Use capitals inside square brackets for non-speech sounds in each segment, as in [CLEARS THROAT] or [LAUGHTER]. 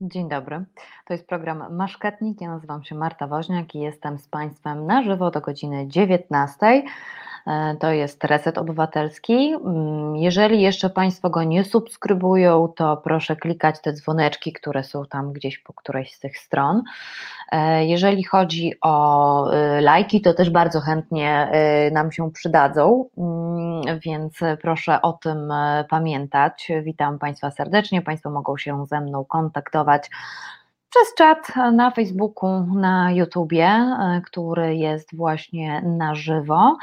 Dzień dobry. To jest program Maszketnik. Ja nazywam się Marta Woźniak i jestem z Państwem na żywo do godziny 19. E, to jest Reset Obywatelski. Mm, jeżeli jeszcze Państwo go nie subskrybują, to proszę klikać te dzwoneczki, które są tam gdzieś po którejś z tych stron. E, jeżeli chodzi o e, lajki, to też bardzo chętnie nam się przydadzą, mm, więc proszę o tym pamiętać. Witam Państwa serdecznie. Państwo mogą się ze mną kontaktować przez czat na Facebooku, na YouTubie, który jest właśnie na żywo.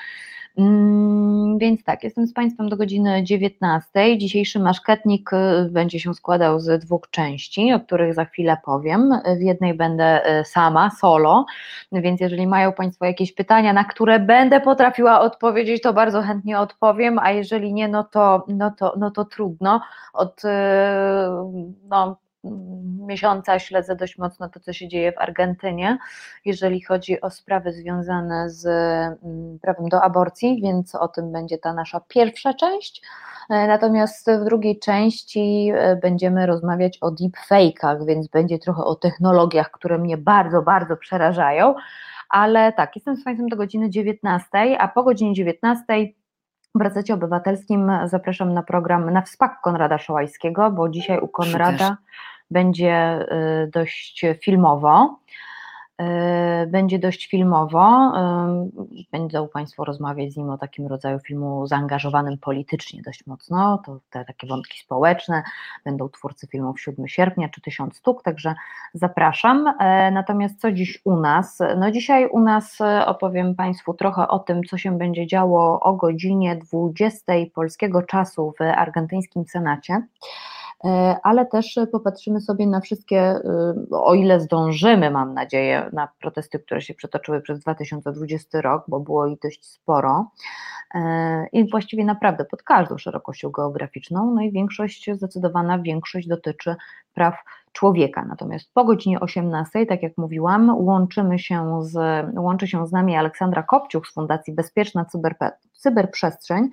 Mm, więc tak, jestem z Państwem do godziny 19. Dzisiejszy maszketnik y, będzie się składał z dwóch części, o których za chwilę powiem. W jednej będę y, sama, solo, więc jeżeli mają Państwo jakieś pytania, na które będę potrafiła odpowiedzieć, to bardzo chętnie odpowiem, a jeżeli nie, no to, no to, no to trudno. Od y, no, miesiąca śledzę dość mocno to, co się dzieje w Argentynie, jeżeli chodzi o sprawy związane z mm, prawem do aborcji, więc o tym będzie ta nasza pierwsza część. E, natomiast w drugiej części e, będziemy rozmawiać o deepfake'ach, więc będzie trochę o technologiach, które mnie bardzo, bardzo przerażają. Ale tak, jestem z Państwem do godziny 19, a po godzinie 19 w Resecie Obywatelskim zapraszam na program na wspak Konrada Szołajskiego, bo dzisiaj u Konrada będzie y, dość filmowo. Y, będzie dość filmowo. Y, będą Państwo rozmawiać z nim o takim rodzaju filmu zaangażowanym politycznie dość mocno. To te takie wątki społeczne. Będą twórcy filmów 7 sierpnia czy 1000 sztuk, także zapraszam. E, natomiast co dziś u nas? No dzisiaj u nas opowiem Państwu trochę o tym, co się będzie działo o godzinie 20 polskiego czasu w argentyńskim Senacie. E, ale też popatrzymy sobie na wszystkie, e, o ile zdążymy, mam nadzieję, na protesty, które się przetoczyły przez 2020 rok, bo było ich dość sporo e, i właściwie naprawdę pod każdą szerokością geograficzną, no i większość, zdecydowana większość dotyczy praw człowieka. Natomiast po godzinie 18, tak jak mówiłam, łączymy się z, łączy się z nami Aleksandra Kopciuk z Fundacji Bezpieczna Cyberprzestrzeń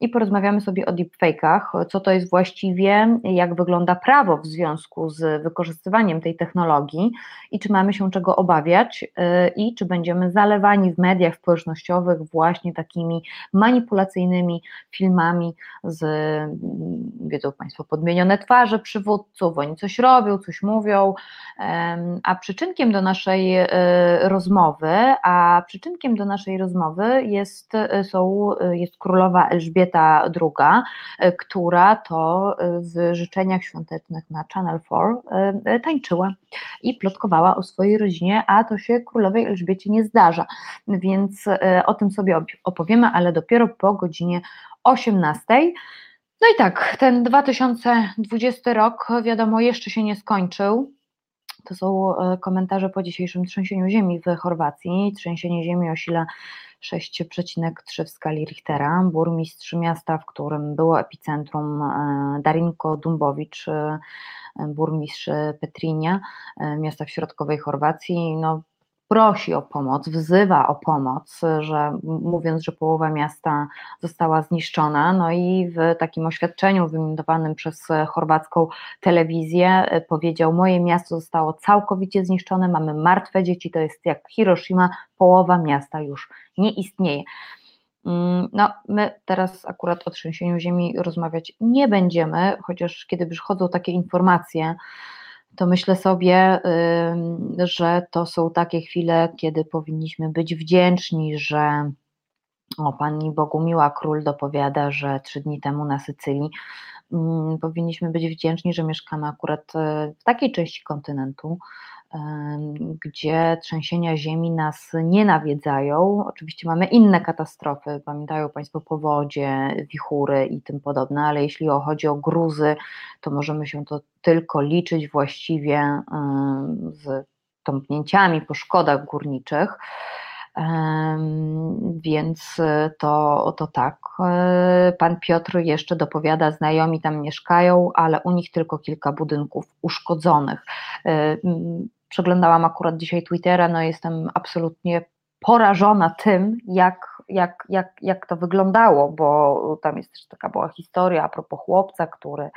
i porozmawiamy sobie o deepfake'ach, co to jest właściwie, jak wygląda prawo w związku z wykorzystywaniem tej technologii i czy mamy się czego obawiać y, i czy będziemy zalewani w mediach społecznościowych właśnie takimi manipulacyjnymi filmami z, wiedzą Państwo, podmienione twarze przywódców, oni coś robią, coś mówią, a przyczynkiem do naszej e, rozmowy, a przyczynkiem do naszej rozmowy jest, e, są, e, jest królowa Elżbieta II, która to w życzeniach świątecznych na Channel 4 tańczyła i plotkowała o swojej rodzinie, a to się królowej Elżbiecie nie zdarza, więc o tym sobie opowiemy, ale dopiero po godzinie 18. No i tak, ten 2020 rok, wiadomo, jeszcze się nie skończył. To są komentarze po dzisiejszym trzęsieniu ziemi w Chorwacji. Trzęsienie ziemi o sile 6,3 w skali Richtera. Burmistrz miasta, w którym było epicentrum, e, Darinko Dumbowicz, e, burmistrz Petrinia, miasta w środkowej Chorwacji, no, prosi o pomoc, wzywa o pomoc, że mówiąc, że połowa miasta została zniszczona. No i w takim oświadczeniu wymitowanym przez chorwacką telewizję e, powiedział: Moje miasto zostało całkowicie zniszczone, mamy martwe dzieci, to jest jak Hiroshima, połowa miasta już nie istnieje. Mm, no, my teraz akurat o trzęsieniu ziemi rozmawiać nie będziemy, chociaż kiedy przychodzą takie informacje, to myślę sobie, że to są takie chwile, kiedy powinniśmy być wdzięczni, że o, pani Bogumiła Król dopowiada, że trzy dni temu na Sycylii powinniśmy być wdzięczni, że mieszkamy akurat e, w takiej części kontynentu, gdzie trzęsienia ziemi nas nie nawiedzają. Oczywiście mamy inne katastrofy, pamiętają Państwo powodzie, wichury i tym podobne, ale jeśli chodzi o gruzy, to możemy się to tylko liczyć właściwie z tąpnięciami po szkodach górniczych. Więc to, to tak. E, pan Piotr jeszcze dopowiada, znajomi tam mieszkają, ale u nich tylko kilka budynków uszkodzonych. E, przeglądałam akurat dzisiaj Twittera, no jestem absolutnie porażona tym, jak, jak, jak, jak to wyglądało, bo tam jest też taka była historia a propos chłopca, który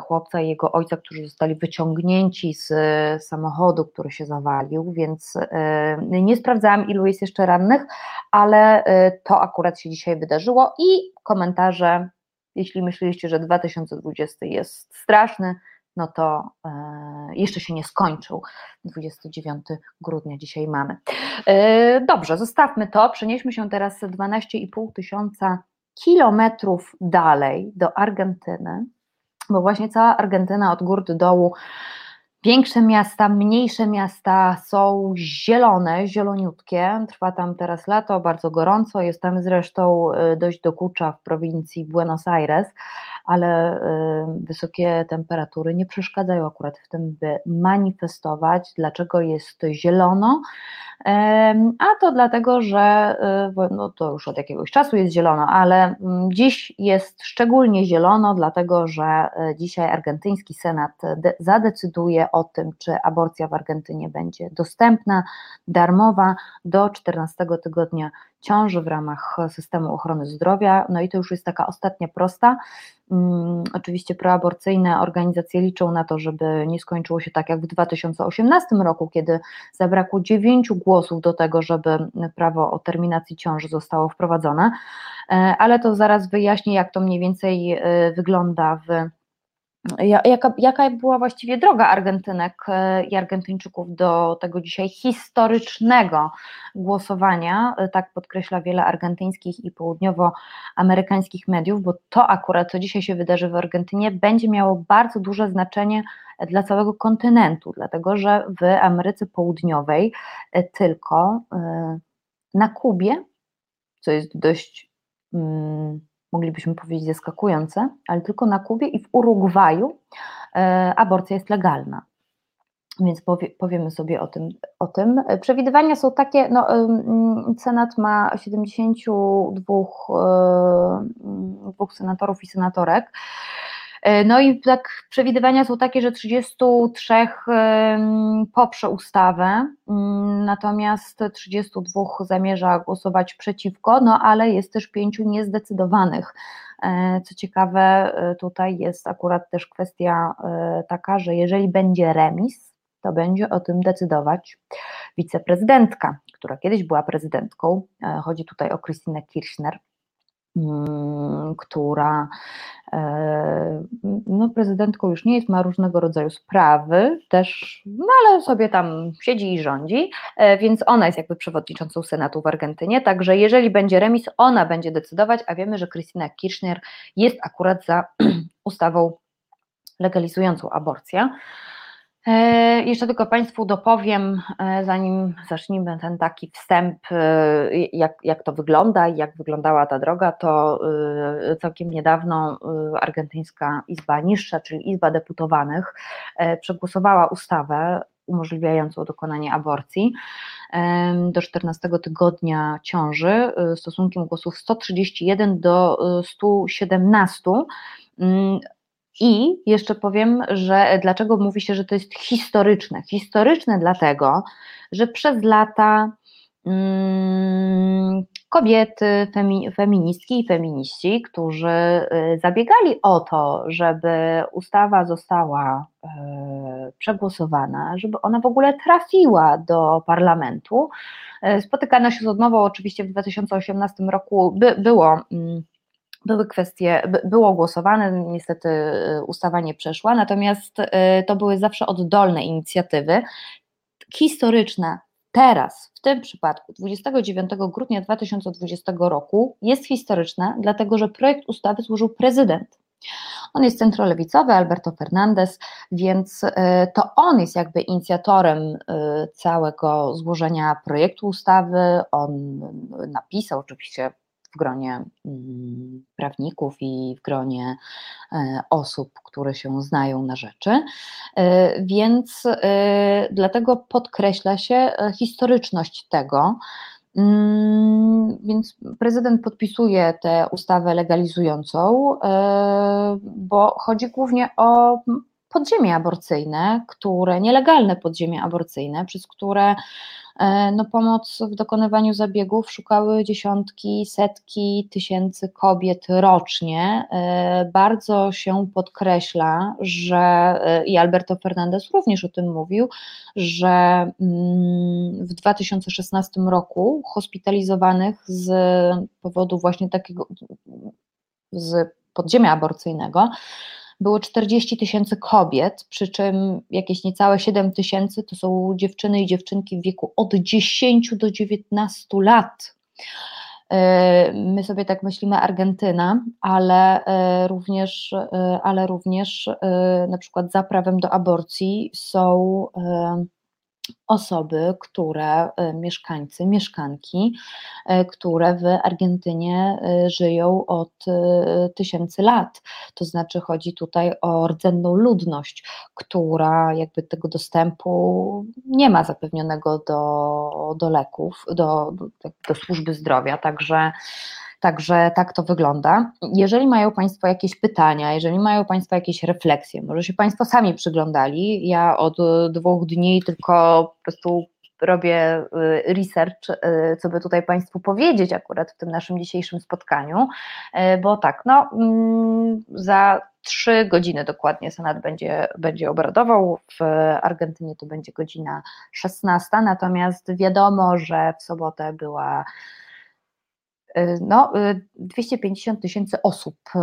chłopca i jego ojca, którzy zostali wyciągnięci z samochodu, który się zawalił, więc nie sprawdzałam, ilu jest jeszcze rannych, ale to akurat się dzisiaj wydarzyło i komentarze, jeśli myśleliście, że 2020 jest straszny, no to e, jeszcze się nie skończył. 29 grudnia dzisiaj mamy. E, dobrze, zostawmy to. Przenieśmy się teraz 12,5 tysiąca kilometrów dalej do Argentyny, bo właśnie cała Argentyna od gór do dołu Większe miasta, mniejsze miasta są zielone, zieloniutkie. Trwa tam teraz lato, bardzo gorąco. Jest tam zresztą e, dość dokucza w prowincji Buenos Aires, ale wysokie temperatury nie przeszkadzają akurat w tym, by manifestować, dlaczego jest zielono. A to dlatego, że y, no to już od jakiegoś czasu jest zielono, ale mm, dziś jest szczególnie zielono, dlatego że y, dzisiaj argentyński Senat zadecyduje o tym, czy aborcja w Argentynie będzie dostępna, darmowa do 14 tygodnia ciąży w ramach systemu ochrony zdrowia. No i to już jest taka ostatnia prosta. Um, oczywiście proaborcyjne organizacje liczą na to, żeby nie skończyło się tak jak w 2018 roku, kiedy zabrakło dziewięciu głosów do tego, żeby prawo o terminacji ciąży zostało wprowadzone, e, ale to zaraz wyjaśnię, jak to mniej więcej e, wygląda w Jaka, jaka była właściwie droga Argentynek e, i Argentyńczyków do tego dzisiaj historycznego głosowania? E, tak podkreśla wiele argentyńskich i południowoamerykańskich mediów, bo to akurat, co dzisiaj się wydarzy w Argentynie, będzie miało bardzo duże znaczenie dla całego kontynentu, dlatego że w Ameryce Południowej e, tylko na Kubie, co jest dość. Hmm, moglibyśmy powiedzieć zaskakujące, ale tylko na Kubie i w Urugwaju e, aborcja jest legalna. Więc powie, powiemy sobie o tym, o tym. Przewidywania są takie, no, Senat ma 72 dwóch senatorów i senatorek, E, no i tak przewidywania są takie, że 33 poprze ustawę, mm, natomiast 32 zamierza głosować przeciwko, no ale jest też pięciu niezdecydowanych. E, co ciekawe, e, tutaj jest akurat też kwestia taka, że jeżeli będzie remis, to będzie o tym decydować wiceprezydentka, która kiedyś była prezydentką. Chodzi tutaj o Christinę Kirchner, która E, no, prezydentką już nie jest, ma różnego rodzaju sprawy też, no ale sobie tam siedzi i rządzi, e, więc ona jest jakby przewodniczącą Senatu w Argentynie, także jeżeli będzie remis, ona będzie decydować, a wiemy, że Krystyna Kirchner jest akurat za [CLEARS THROAT] ustawą legalizującą aborcję. E, jeszcze tylko Państwu dopowiem, e, zanim zaczniemy ten taki wstęp, e, jak, jak to wygląda i jak wyglądała ta droga, to całkiem niedawno Argentyńska Izba Niższa, czyli Izba Deputowanych, przegłosowała ustawę umożliwiającą dokonanie aborcji do 14 tygodnia ciąży stosunkiem głosów 131 do 117 i jeszcze powiem, że dlaczego mówi się, że to jest historyczne. Historyczne dlatego, że przez lata mm, kobiety, femi, feministki i feminiści, którzy y, zabiegali o to, żeby ustawa została y, przegłosowana, żeby ona w ogóle trafiła do parlamentu. Y, spotykano się z odmową, oczywiście w 2018 roku by, było. Mm, były kwestie, było głosowane, niestety y, ustawa nie przeszła, natomiast y, to były zawsze oddolne inicjatywy. Historyczne teraz, w tym przypadku 29 grudnia 2020 roku jest historyczne, dlatego że projekt ustawy złożył prezydent. On jest centrolewicowy, Alberto Fernandez, więc y, to on jest jakby inicjatorem całego złożenia projektu ustawy. On napisał oczywiście w gronie mm, prawników i w gronie e, osób, które się znają na rzeczy. E, więc e, dlatego podkreśla się historyczność tego. Mm, więc prezydent podpisuje tę ustawę legalizującą, bo chodzi głównie o podziemie aborcyjne, które, nielegalne podziemie aborcyjne, przez które E, no, pomoc w dokonywaniu zabiegów szukały dziesiątki, setki tysięcy kobiet rocznie. E, bardzo się podkreśla, że e, i Alberto Fernandez również o tym mówił, że mm, w 2016 roku hospitalizowanych z powodu właśnie takiego z podziemia aborcyjnego było 40 tysięcy kobiet, przy czym jakieś niecałe 7 tysięcy to są dziewczyny i dziewczynki w wieku od 10 do 19 lat. E, my sobie tak myślimy Argentyna, ale e, również, e, ale również na przykład za prawem do aborcji są osoby, które, e, mieszkańcy, mieszkanki, e, które w Argentynie e, żyją od tysięcy lat. To znaczy chodzi tutaj o rdzenną ludność, która jakby tego dostępu nie ma zapewnionego do, do leków, do, do, do służby zdrowia, także Także tak to wygląda. Jeżeli mają Państwo jakieś pytania, jeżeli mają Państwo jakieś refleksje, może się Państwo sami przyglądali. Ja od dwóch dni tylko po prostu robię y, research, y, co by tutaj Państwu powiedzieć akurat w tym naszym dzisiejszym spotkaniu, y, bo tak, no mm, za trzy godziny dokładnie Senat będzie, będzie obradował, w Argentynie to będzie godzina 16, natomiast wiadomo, że w sobotę była no, 250 y, tysięcy osób y,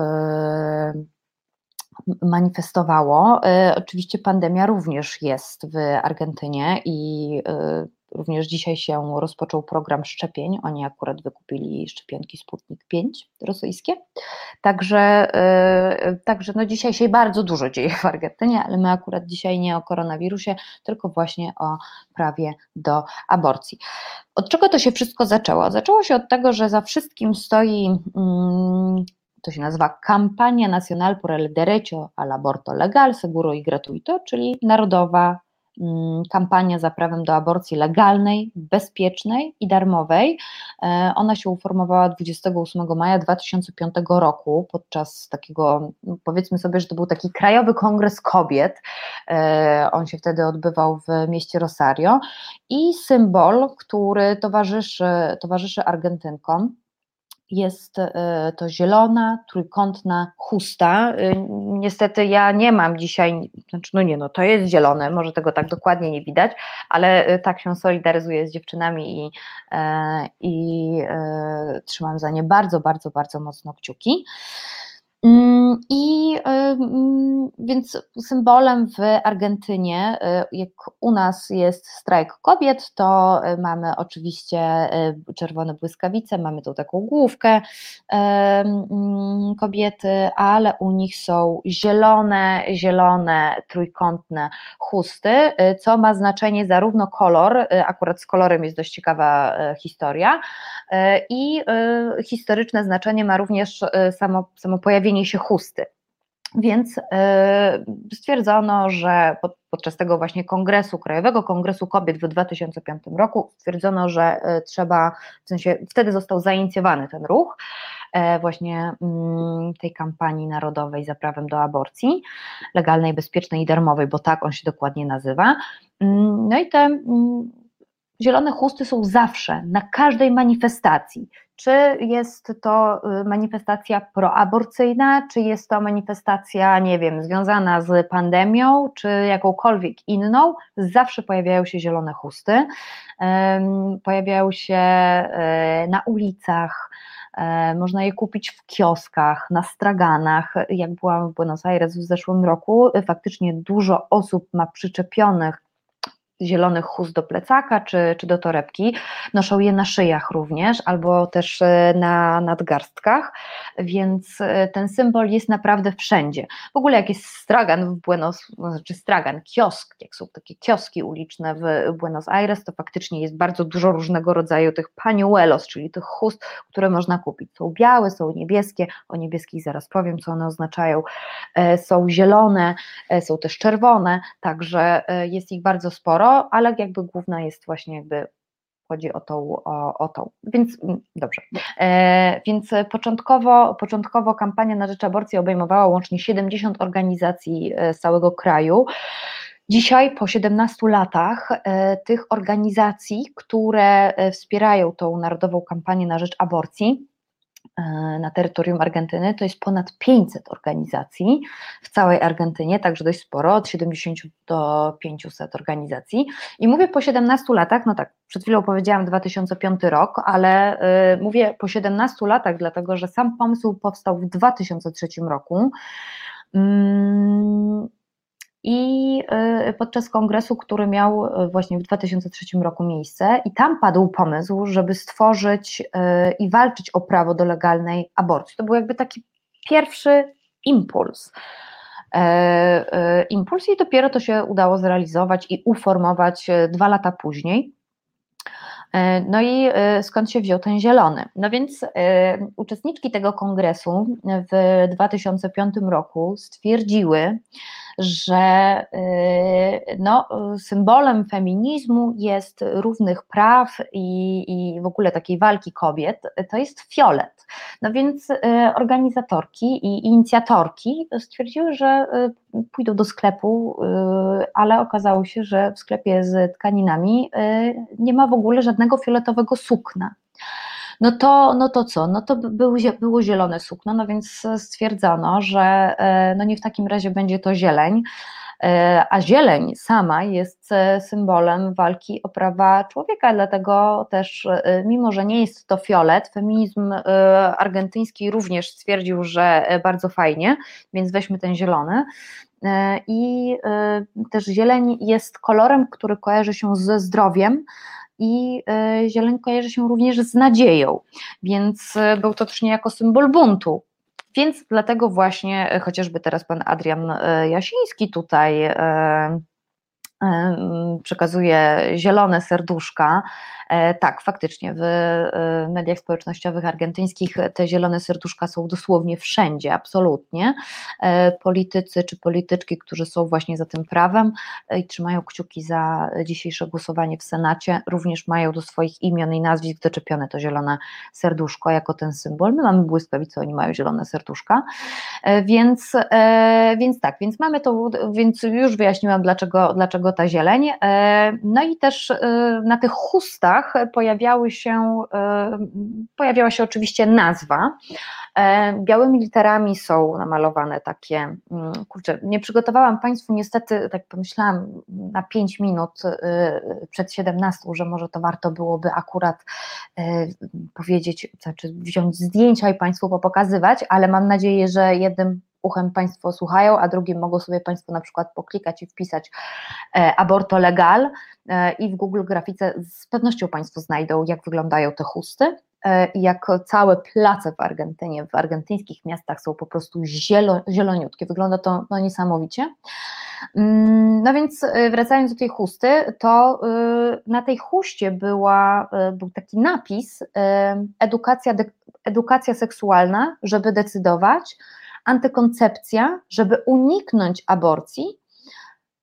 manifestowało. Oczywiście pandemia również jest w Argentynie i Również dzisiaj się rozpoczął program szczepień. Oni akurat wykupili szczepionki Sputnik 5 rosyjskie. Także, yy, także no dzisiaj się bardzo dużo dzieje w Argentynie, ale my akurat dzisiaj nie o koronawirusie, tylko właśnie o prawie do aborcji. Od czego to się wszystko zaczęło? Zaczęło się od tego, że za wszystkim stoi. Yy, to się nazywa Campania Nacional por el Derecho al Aborto Legal, Seguro y Gratuito, czyli Narodowa Mm, kampania za prawem do aborcji legalnej, bezpiecznej i darmowej. E, ona się uformowała 28 maja 2005 roku podczas takiego, no, powiedzmy sobie, że to był taki krajowy kongres kobiet. E, on się wtedy odbywał w mieście Rosario i symbol, który towarzyszy, towarzyszy Argentynkom, jest e, to zielona, trójkątna chusta. E, niestety ja nie mam dzisiaj, znaczy no nie no, to jest zielone, może tego tak dokładnie nie widać, ale e, tak się solidaryzuję z dziewczynami i, i trzymam za nie bardzo, bardzo, bardzo mocno kciuki. Mm, I y, więc symbolem w Argentynie, y, jak u nas jest strajk kobiet, to y, mamy oczywiście czerwone błyskawice, mamy tą taką główkę mm, kobiety, ale u nich są zielone, zielone, trójkątne chusty, co ma znaczenie zarówno kolor, akurat z kolorem jest dość ciekawa historia, i historyczne znaczenie ma również samo, samo pojawienie pojawienie się chusty. Więc e, stwierdzono, że podczas tego właśnie kongresu, Krajowego Kongresu Kobiet w 2005 roku stwierdzono, że e, trzeba, w sensie wtedy został zainicjowany ten ruch e, właśnie mm, tej kampanii narodowej za prawem do aborcji, legalnej, bezpiecznej i darmowej, bo tak on się dokładnie nazywa. Mm, no i te mm, zielone chusty są zawsze, na każdej manifestacji. Czy jest to y, manifestacja proaborcyjna, czy jest to manifestacja, nie wiem, związana z pandemią, czy jakąkolwiek inną, zawsze pojawiają się zielone chusty. Pojawiają się e, na ulicach, e, można je kupić w kioskach, na straganach. Jak byłam w Buenos Aires w zeszłym roku, faktycznie dużo osób ma przyczepionych zielonych chust do plecaka czy, czy do torebki. Noszą je na szyjach również, albo też e, na nadgarstkach, więc e, ten symbol jest naprawdę wszędzie. W ogóle jak jest stragan w Buenos, znaczy stragan, kiosk, jak są takie kioski uliczne w Buenos Aires, to faktycznie jest bardzo dużo różnego rodzaju tych pañuelos, czyli tych chust, które można kupić. Są białe, są niebieskie, o niebieskich zaraz powiem, co one oznaczają. E, są zielone, są też czerwone, także jest ich bardzo sporo ale jakby główna jest właśnie jakby chodzi o tą, o, o tą. Więc mm, dobrze. E, więc początkowo, początkowo kampania na rzecz aborcji obejmowała łącznie 70 organizacji z całego kraju. Dzisiaj, po 17 latach, tych organizacji, które wspierają tą narodową kampanię na rzecz aborcji, E, na terytorium Argentyny, to jest ponad 500 organizacji w całej Argentynie, także dość sporo, od 70 do 500 organizacji. I mówię po 17 latach, no tak, przed chwilą powiedziałam 2005 rok, ale y, mówię po 17 latach, dlatego że sam pomysł powstał w 2003 roku. Mm, i y, podczas kongresu, który miał y, właśnie w 2003 roku miejsce, i tam padł pomysł, żeby stworzyć y, i walczyć o prawo do legalnej aborcji. To był jakby taki pierwszy impuls. E, e, impuls i dopiero to się udało zrealizować i uformować dwa lata później. E, no i skąd się wziął ten zielony? No więc uczestniczki tego kongresu w 2005 roku stwierdziły, że y, no, symbolem feminizmu jest równych praw i, i w ogóle takiej walki kobiet, to jest fiolet. No więc y, organizatorki i inicjatorki stwierdziły, że y, pójdą do sklepu, ale okazało się, że w sklepie z tkaninami nie ma w ogóle żadnego fioletowego sukna no to, no to co? No to był, było zielone sukno, no więc stwierdzono, że e, no nie w takim razie będzie to zieleń, e, a zieleń sama jest e, symbolem walki o prawa człowieka, dlatego też, mimo że nie jest to fiolet, feminizm argentyński również stwierdził, że bardzo fajnie, więc weźmy ten zielony. I też zieleń jest kolorem, który kojarzy się ze zdrowiem, i e, zieleń kojarzy się również z nadzieją, więc e, był to też niejako symbol buntu. Więc dlatego właśnie e, chociażby teraz pan Adrian Jasiński tutaj przekazuje zielone serduszka tak, faktycznie w e, mediach społecznościowych argentyńskich te zielone serduszka są dosłownie wszędzie, absolutnie. E, politycy czy polityczki, którzy są właśnie za tym prawem i trzymają kciuki za dzisiejsze głosowanie w Senacie, również mają do swoich imion i nazwisk doczepione to zielone serduszko jako ten symbol. My mamy błyskawice, oni mają zielone serduszka, więc, więc tak, więc mamy to, więc już wyjaśniłam dlaczego, dlaczego ta zieleń. No i też na tych chustach pojawiały się, e, pojawiała się oczywiście nazwa. E, białymi literami są namalowane takie, mm, kurczę, nie przygotowałam Państwu niestety, tak pomyślałam na 5 minut e, przed 17, że może to warto byłoby akurat powiedzieć, znaczy wziąć zdjęcia i Państwu popokazywać, ale mam nadzieję, że jednym uchem Państwo słuchają, a drugim mogą sobie Państwo na przykład poklikać i wpisać e, aborto legal e, i w Google grafice z pewnością Państwo znajdą, jak wyglądają te chusty e, i jak całe place w Argentynie, w argentyńskich miastach są po prostu zielo, zieloniutkie. Wygląda to no, niesamowicie. Mm, no więc wracając do tej chusty, to na tej chuście była, był taki napis edukacja, edukacja seksualna, żeby decydować, antykoncepcja, żeby uniknąć aborcji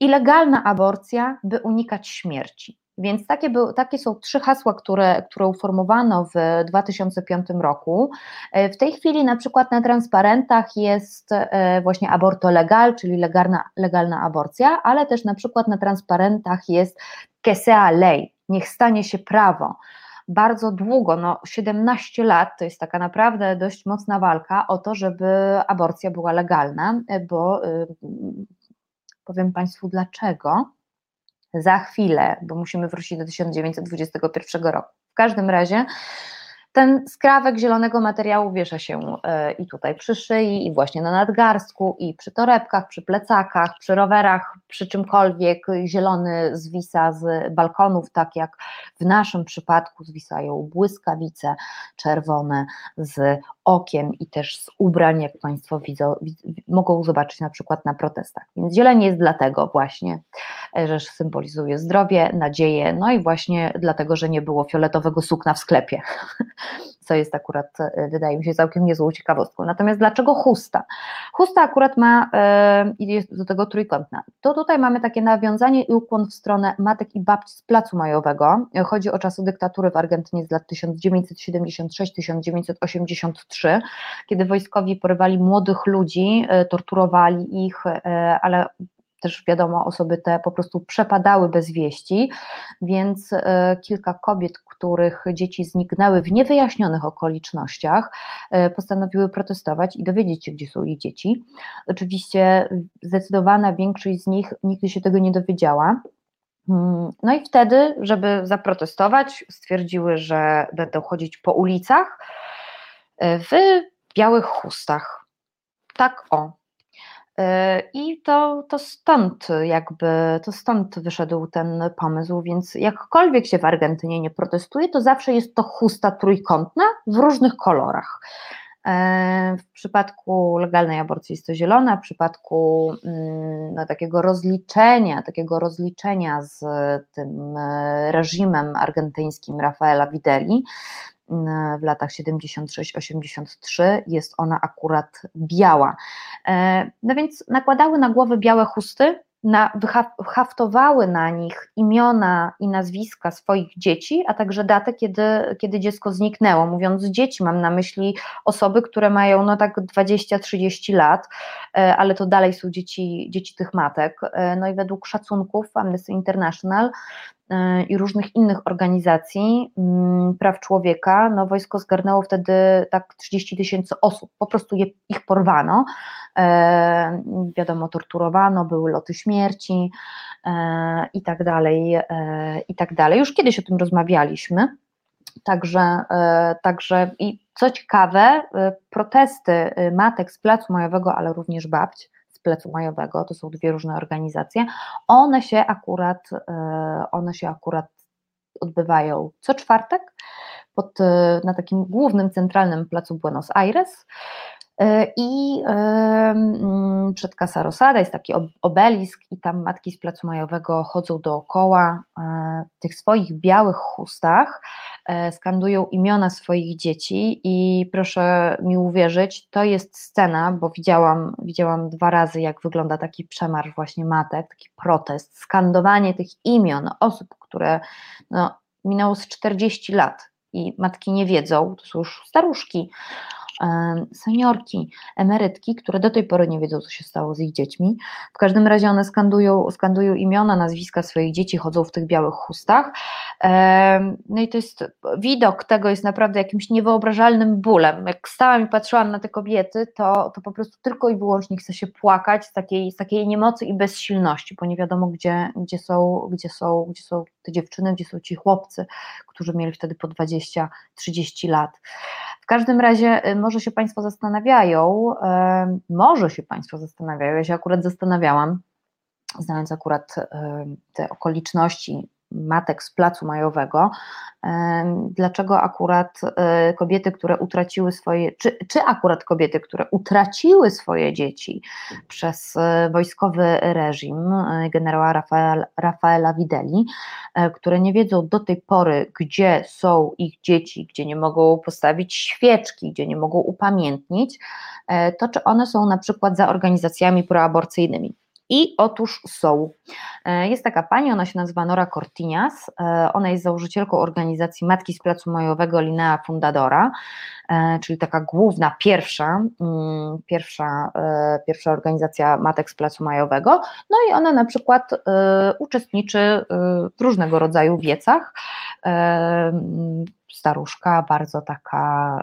i legalna aborcja, by unikać śmierci. Więc takie, był, takie są trzy hasła, które, które uformowano w 2005 roku. E, w tej chwili na przykład na transparentach jest e, właśnie aborto legal, czyli legalna, legalna aborcja, ale też na przykład na transparentach jest que sea ley, niech stanie się prawo bardzo długo, no 17 lat to jest taka naprawdę dość mocna walka o to, żeby aborcja była legalna, bo y, powiem Państwu dlaczego. Za chwilę, bo musimy wrócić do 1921 roku. W każdym razie ten skrawek zielonego materiału wiesza się e, i tutaj przy szyi, i właśnie na nadgarstku, i przy torebkach, przy plecakach, przy rowerach, przy czymkolwiek. Zielony zwisa z balkonów, tak jak w naszym przypadku zwisają błyskawice czerwone z okien i też z ubrań, jak Państwo widzą, mogą zobaczyć na przykład na protestach. Więc zieleń jest dlatego właśnie, że symbolizuje zdrowie, nadzieję, no i właśnie dlatego, że nie było fioletowego sukna w sklepie, [LAUGHS] co jest akurat, wydaje mi się, całkiem niezłą ciekawostką. Natomiast dlaczego chusta? Chusta akurat ma i jest do tego trójkątna. To tutaj mamy takie nawiązanie i ukłon w stronę matek i babci z Placu Majowego. Chodzi o czasy dyktatury w Argentynie z lat 1976-1983, kiedy wojskowi porywali młodych ludzi, e, torturowali ich, e, ale też wiadomo, osoby te po prostu przepadały bez wieści, więc e, kilka kobiet, których dzieci zniknęły w niewyjaśnionych okolicznościach, postanowiły protestować i dowiedzieć się, gdzie są ich dzieci. Oczywiście zdecydowana większość z nich nigdy się tego nie dowiedziała. Mm, no i wtedy, żeby zaprotestować, stwierdziły, że będą chodzić po ulicach w białych chustach. Tak o. E, I to, to stąd jakby, to stąd wyszedł ten pomysł, więc jakkolwiek się w Argentynie nie protestuje, to zawsze jest to chusta trójkątna w różnych kolorach. E, w przypadku legalnej aborcji jest to zielona, w przypadku mm, no, takiego rozliczenia, takiego rozliczenia z tym e, reżimem argentyńskim Rafaela Videli w latach 76-83 jest ona akurat biała. E, no więc nakładały na głowę białe chusty, na, na nich imiona i nazwiska swoich dzieci, a także datę, kiedy, kiedy dziecko zniknęło. Mówiąc dzieci, mam na myśli osoby, które mają no tak 20-30 lat, e, ale to dalej są dzieci, dzieci tych matek. E, no i według szacunków Amnesty International i różnych innych organizacji mm, praw człowieka, no wojsko zgarnęło wtedy tak 30 tysięcy osób, po prostu je, ich porwano, e, wiadomo, torturowano, były loty śmierci e, i tak dalej, e, i tak dalej. Już kiedyś o tym rozmawialiśmy, także, e, także i co ciekawe, e, protesty e, matek z Placu Majowego, ale również babć, plecu majowego, to są dwie różne organizacje, one się akurat, e, one się akurat odbywają co czwartek pod, e, na takim głównym, centralnym placu Buenos Aires. E, I mm, przed Casa Rosada jest taki obelisk, i tam matki z Placu Majowego chodzą dookoła w tych swoich białych chustach, skandują imiona swoich dzieci. I proszę mi uwierzyć, to jest scena, bo widziałam, widziałam dwa razy, jak wygląda taki przemarsz właśnie matek, taki protest, skandowanie tych imion osób, które no, minęło z 40 lat i matki nie wiedzą, to są już staruszki seniorki, emerytki, które do tej pory nie wiedzą, co się stało z ich dziećmi. W każdym razie one skandują, skandują imiona, nazwiska swoich dzieci, chodzą w tych białych chustach. No i to jest, widok tego jest naprawdę jakimś niewyobrażalnym bólem. Jak stałam i patrzyłam na te kobiety, to, to po prostu tylko i wyłącznie chce się płakać z takiej, z takiej niemocy i bezsilności, bo nie wiadomo, gdzie, gdzie, są, gdzie, są, gdzie są te dziewczyny, gdzie są ci chłopcy, którzy mieli wtedy po 20-30 lat. W każdym razie y, może się Państwo zastanawiają, może się Państwo zastanawiają, ja się akurat zastanawiałam, znając akurat te okoliczności matek z Placu Majowego, dlaczego akurat e, kobiety, które utraciły swoje, czy, czy akurat kobiety, które utraciły swoje dzieci przez e, wojskowy reżim e, generała Rafael, Rafaela Videli, które nie wiedzą do tej pory, gdzie są ich dzieci, gdzie nie mogą postawić świeczki, gdzie nie mogą upamiętnić, to czy one są na przykład za organizacjami proaborcyjnymi. I otóż są. E, jest taka pani, ona się nazywa Nora Cortinias, e, ona jest założycielką organizacji Matki z Placu Majowego Linea Fundadora, e, czyli taka główna, pierwsza, mm, pierwsza, pierwsza organizacja matek z Placu Majowego, no i ona na przykład uczestniczy w różnego rodzaju wiecach, staruszka, bardzo taka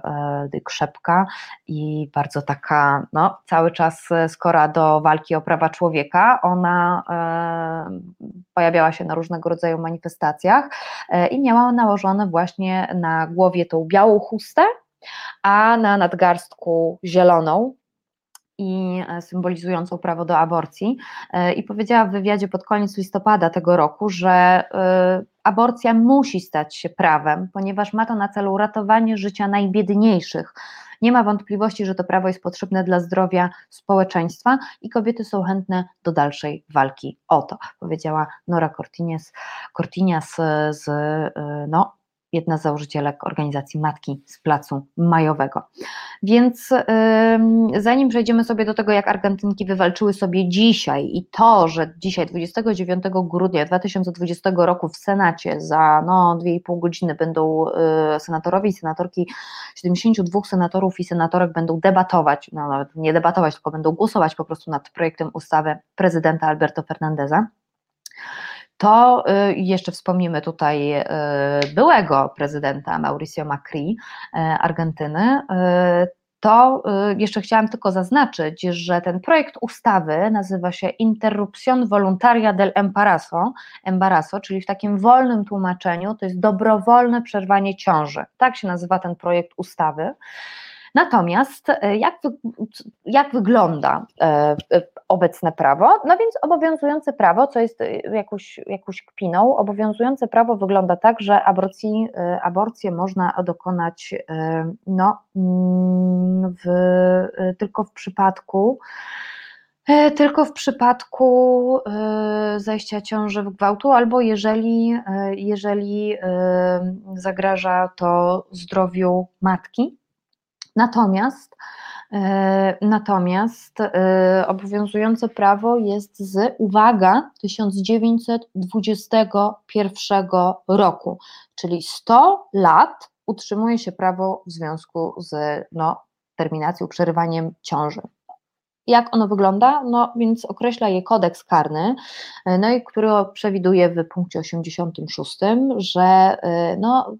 e, krzepka i bardzo taka, no, cały czas skora do walki o prawa człowieka. Ona e, pojawiała się na różnego rodzaju manifestacjach e, i miała nałożone właśnie na głowie tą białą chustę, a na nadgarstku zieloną, i symbolizującą prawo do aborcji. I powiedziała w wywiadzie pod koniec listopada tego roku, że aborcja musi stać się prawem, ponieważ ma to na celu ratowanie życia najbiedniejszych Nie ma wątpliwości, że to prawo jest potrzebne dla zdrowia społeczeństwa i kobiety są chętne do dalszej walki o to, powiedziała Nora Cortines, Cortinias z no, jedna z założycielek organizacji Matki z Placu Majowego. Więc zanim przejdziemy sobie do tego, jak Argentynki wywalczyły sobie dzisiaj i to, że dzisiaj 29 grudnia 2020 roku w Senacie za no, 2,5 godziny będą yy, senatorowie i senatorki, 72 senatorów i senatorek będą debatować, no nawet nie debatować, tylko będą głosować po prostu nad projektem ustawy prezydenta Alberto Fernandeza to y, jeszcze wspomnimy tutaj y, byłego prezydenta Mauricio Macri y, Argentyny, to jeszcze chciałam tylko zaznaczyć, że ten projekt ustawy nazywa się Interrupción Voluntaria del Embarazo, embarazo, czyli w takim wolnym tłumaczeniu to jest dobrowolne przerwanie ciąży. Tak się nazywa ten projekt ustawy. Natomiast e, jak, jak wygląda e, e, obecne prawo? No więc obowiązujące prawo, co jest jakąś, jakąś kpiną, obowiązujące prawo wygląda tak, że aborcji, aborcję można dokonać no, mm, w, tylko w przypadku, tylko w przypadku zajścia ciąży w gwałtu, albo jeżeli, jeżeli zagraża to zdrowiu matki. Natomiast e, Natomiast e, obowiązujące prawo jest z, uwaga, 1921 roku, czyli 100 lat utrzymuje się prawo w związku z no, terminacją, przerywaniem ciąży. Jak ono wygląda? No więc określa je kodeks karny, e, no i który przewiduje w punkcie 86, że no,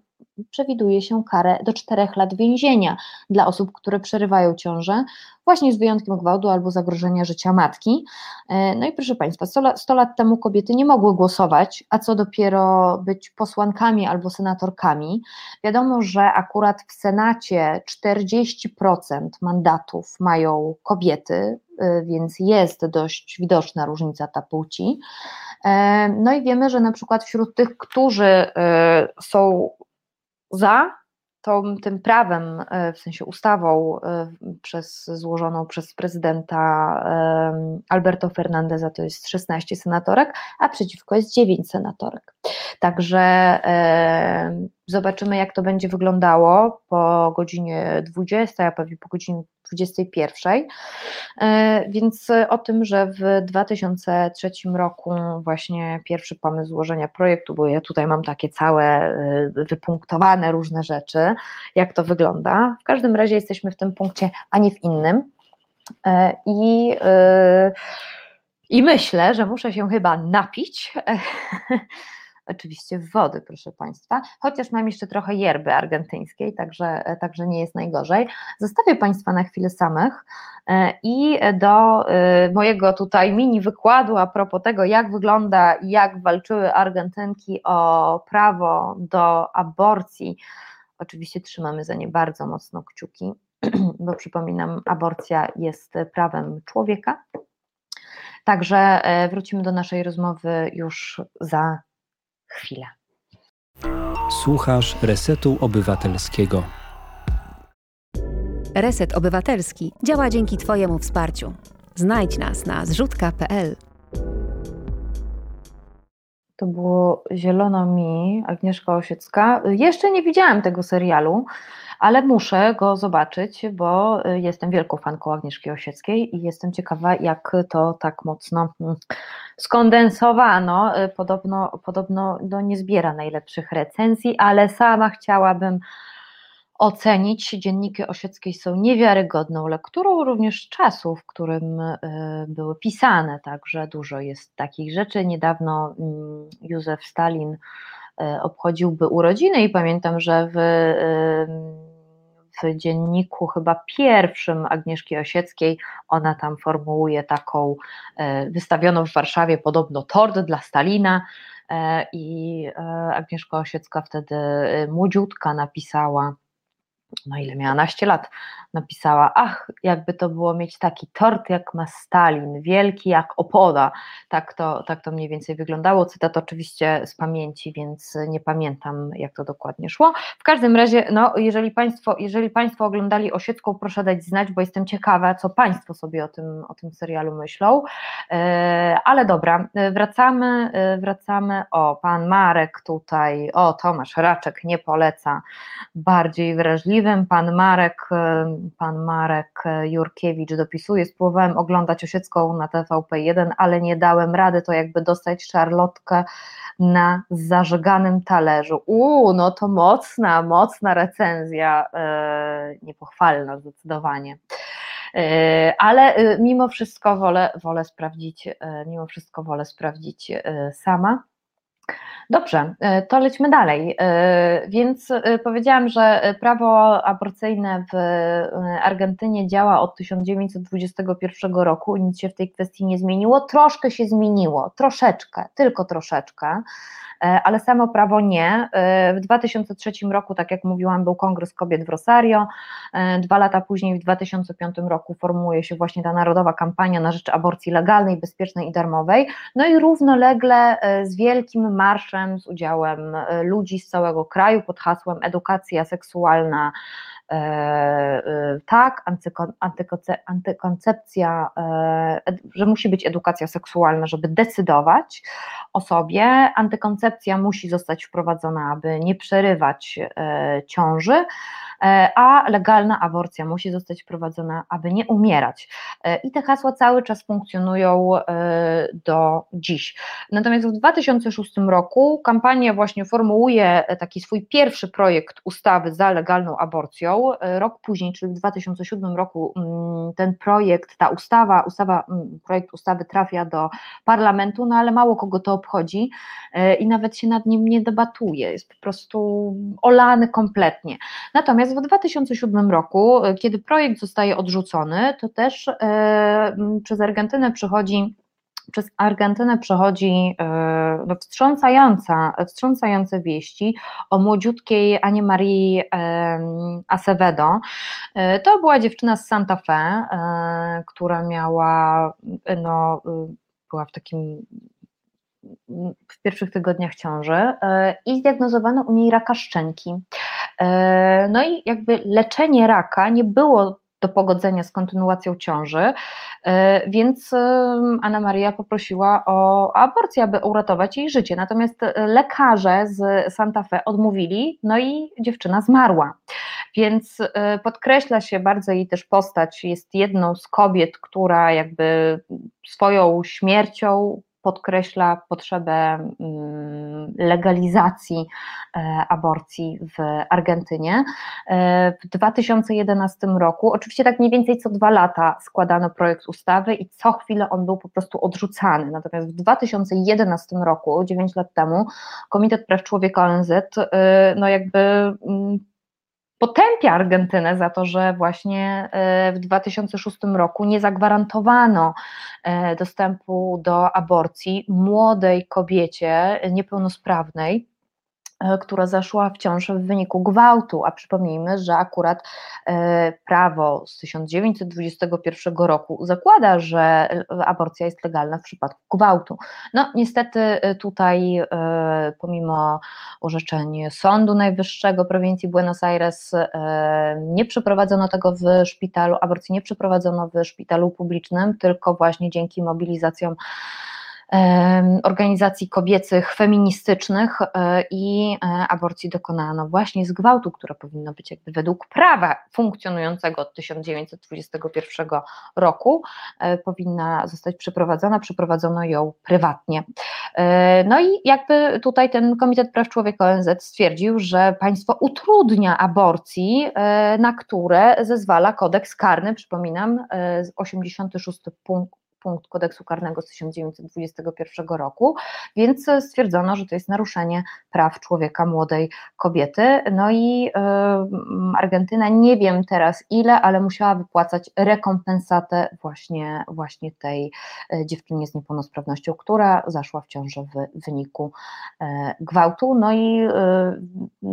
przewiduje się karę do 4 lat więzienia dla osób, które przerywają ciążę, właśnie z wyjątkiem gwałtu albo zagrożenia życia matki. E, no i proszę Państwa, 100 lat, 100 lat temu kobiety nie mogły głosować, a co dopiero być posłankami albo senatorkami. Wiadomo, że akurat w Senacie 40% mandatów mają kobiety, e, więc jest dość widoczna różnica ta płci. E, no i wiemy, że na przykład wśród tych, którzy są za tą, tym prawem, e, w sensie ustawą e, przez, złożoną przez prezydenta Alberto Fernandeza to jest 16 senatorek, a przeciwko jest 9 senatorek. Także zobaczymy, jak to będzie wyglądało po godzinie 20, a pewnie po godzinie 21. E, więc o tym, że w 2003 roku właśnie pierwszy pomysł złożenia projektu, bo ja tutaj mam takie całe e, wypunktowane różne rzeczy, jak to wygląda. W każdym razie jesteśmy w tym punkcie, a nie w innym. E, I, i myślę, że muszę się chyba napić [LAUGHS] oczywiście wody, proszę Państwa, chociaż mam jeszcze trochę yerby argentyńskiej, także, także nie jest najgorzej. Zostawię Państwa na chwilę samych e, i do e, mojego tutaj mini wykładu a propos tego, jak wygląda jak walczyły Argentynki o prawo do aborcji. Oczywiście trzymamy za nie bardzo mocno kciuki, [CLEARS THROAT] bo przypominam, aborcja jest prawem człowieka. Także e, wrócimy do naszej rozmowy już za chwilę. Słuchasz Resetu Obywatelskiego. Reset Obywatelski działa dzięki Twojemu wsparciu. Znajdź nas na zrzutka.pl. To było Zielono mi, Agnieszka Osiecka. Jeszcze nie widziałam tego serialu, ale muszę go zobaczyć, bo jestem wielką fanką Agnieszki Osieckiej i jestem ciekawa, jak to tak mocno mm, skondensowano. Podobno, podobno no, nie zbiera najlepszych recenzji, ale sama chciałabym ocenić. Dzienniki Osieckiej są niewiarygodną lekturą, również czasu, w którym e, były pisane, także dużo jest takich rzeczy. Niedawno mm, Józef Stalin obchodziłby urodziny i pamiętam, że w, w dzienniku chyba pierwszym Agnieszki Osieckiej ona tam formułuje taką e, wystawioną w Warszawie podobno tort dla Stalina i Agnieszka Osiecka wtedy młodziutka napisała no ile miała, naście lat, napisała, ach, jakby to było mieć taki tort jak ma Stalin, wielki jak opoda, tak to, tak to mniej więcej wyglądało, cytat oczywiście z pamięci, więc nie pamiętam jak to dokładnie szło, w każdym razie, no jeżeli Państwo, jeżeli państwo oglądali Osiecką, proszę dać znać, bo jestem ciekawa, co Państwo sobie o tym, o tym serialu myślą, e, ale dobra, wracamy, e, wracamy, o, Pan Marek tutaj, o, Tomasz Raczek nie poleca. Bardziej wrażliwym, Pan Marek pan Marek Jurkiewicz dopisuje, spróbowałem oglądać Osiecką na TVP1, ale nie dałem rady, to jakby dostać szarlotkę na zażeganym talerzu. Uuu, no to mocna, mocna recenzja, yy, niepochwalna zdecydowanie. E, ale e, mimo wszystko wolę, wolę sprawdzić, mimo wszystko wolę sprawdzić sama. Dobrze, e, to lećmy dalej. E, więc e, powiedziałam, że prawo aborcyjne w Argentynie działa od 1921 roku, nic się w tej kwestii nie zmieniło. Troszkę się zmieniło, troszeczkę, tylko troszeczkę. E, ale samo prawo nie. E, w 2003 roku, tak jak mówiłam, był Kongres Kobiet w Rosario, e, dwa lata później, w 2005 roku formułuje się właśnie ta narodowa kampania na rzecz aborcji legalnej, bezpiecznej i darmowej, no i równolegle z wielkim marszem z udziałem ludzi z całego kraju pod hasłem edukacja seksualna tak, antykoncepcja, e, że musi być edukacja seksualna, żeby decydować o sobie. Antykoncepcja musi zostać wprowadzona, aby nie przerywać ciąży. E, a legalna aborcja musi zostać wprowadzona, aby nie umierać. E, I te hasła cały czas funkcjonują e, do dziś. Natomiast w 2006 roku kampania właśnie formułuje taki swój pierwszy projekt ustawy za legalną aborcją. Rok później, czyli w 2007 roku, mm, ten projekt, ta ustawa, ustawa mm, projekt ustawy trafia do parlamentu, no ale mało kogo to obchodzi i nawet się nad nim nie debatuje, jest po prostu olany kompletnie. Natomiast Natomiast w 2007 roku, e, kiedy projekt zostaje odrzucony, to też e, przez Argentynę przychodzi przez Argentynę przechodzi e, no, wstrząsająca, wstrząsające wieści o młodziutkiej Anie Marii Acevedo. To była dziewczyna z Santa Fe, która miała, no, była w takim w pierwszych tygodniach ciąży i zdiagnozowano u niej raka szczęki. E, no i jakby leczenie raka nie było do pogodzenia z kontynuacją ciąży, e, więc Anna Maria poprosiła o aborcję, aby uratować jej życie. Natomiast lekarze z Santa Fe odmówili, no i dziewczyna zmarła. Więc e, podkreśla się bardzo jej też postać, jest jedną z kobiet, która jakby swoją śmiercią podkreśla potrzebę mm, legalizacji e, aborcji w Argentynie. E, w 2011 roku, oczywiście tak mniej więcej co dwa lata składano projekt ustawy i co chwilę on był po prostu odrzucany. Natomiast w 2011 roku, 9 lat temu, Komitet Praw Człowieka ONZ e, no jakby mm, potępia Argentynę za to, że właśnie e, w 2006 roku nie zagwarantowano e, dostępu do aborcji młodej kobiecie niepełnosprawnej. E, która zaszła w ciąży w wyniku gwałtu, a przypomnijmy, że akurat e, prawo z 1921 roku zakłada, że aborcja jest legalna w przypadku gwałtu. No niestety e, tutaj pomimo orzeczeń Sądu Najwyższego prowincji Buenos Aires nie przeprowadzono tego w szpitalu, aborcji nie przeprowadzono w szpitalu publicznym, tylko właśnie dzięki mobilizacjom organizacji kobiecych, feministycznych e, i e, aborcji dokonano właśnie z gwałtu, która powinno być jakby według prawa funkcjonującego od 1921 roku, e, powinna zostać przeprowadzona, przeprowadzono ją prywatnie. No i jakby tutaj ten Komitet Praw Człowieka ONZ stwierdził, że państwo utrudnia aborcji, na które zezwala kodeks karny, przypominam, 86 punkt punkt kodeksu karnego z 1921 roku, więc stwierdzono, że to jest naruszenie praw człowieka, młodej kobiety. No i Argentyna nie wiem teraz ile, ale musiała wypłacać rekompensatę właśnie, właśnie tej dziewczynie z niepełnosprawnością, która zaszła w ciążę w wyniku gwałtu. No i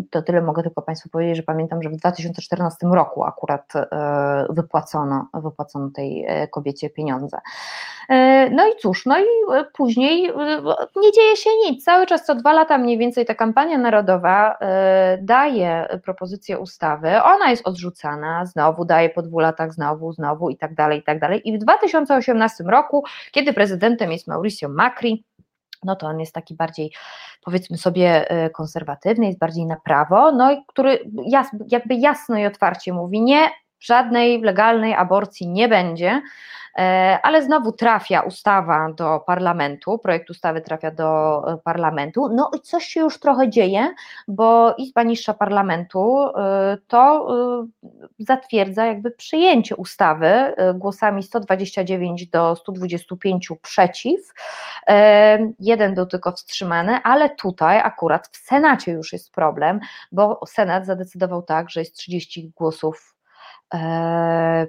to tyle mogę tylko Państwu powiedzieć, że pamiętam, że w 2014 roku akurat wypłacono, wypłacono tej kobiecie pieniądze. E, no i cóż, no i e, później e, nie dzieje się nic. Cały czas co dwa lata mniej więcej ta kampania narodowa daje propozycję ustawy, ona jest odrzucana, znowu daje po dwóch latach, znowu, znowu i tak dalej, i tak dalej. I w 2018 roku, kiedy prezydentem jest Mauricio Macri, no to on jest taki bardziej, powiedzmy sobie, konserwatywny, jest bardziej na prawo, no i który jas, jakby jasno i otwarcie mówi, nie, żadnej legalnej aborcji nie będzie, e, ale znowu trafia ustawa do parlamentu, projekt ustawy trafia do e, parlamentu, no i coś się już trochę dzieje, bo Izba Niższa Parlamentu e, to zatwierdza jakby przyjęcie ustawy głosami 129 do 125 przeciw, jeden był tylko wstrzymany, ale tutaj akurat w Senacie już jest problem, bo Senat zadecydował tak, że jest 30 głosów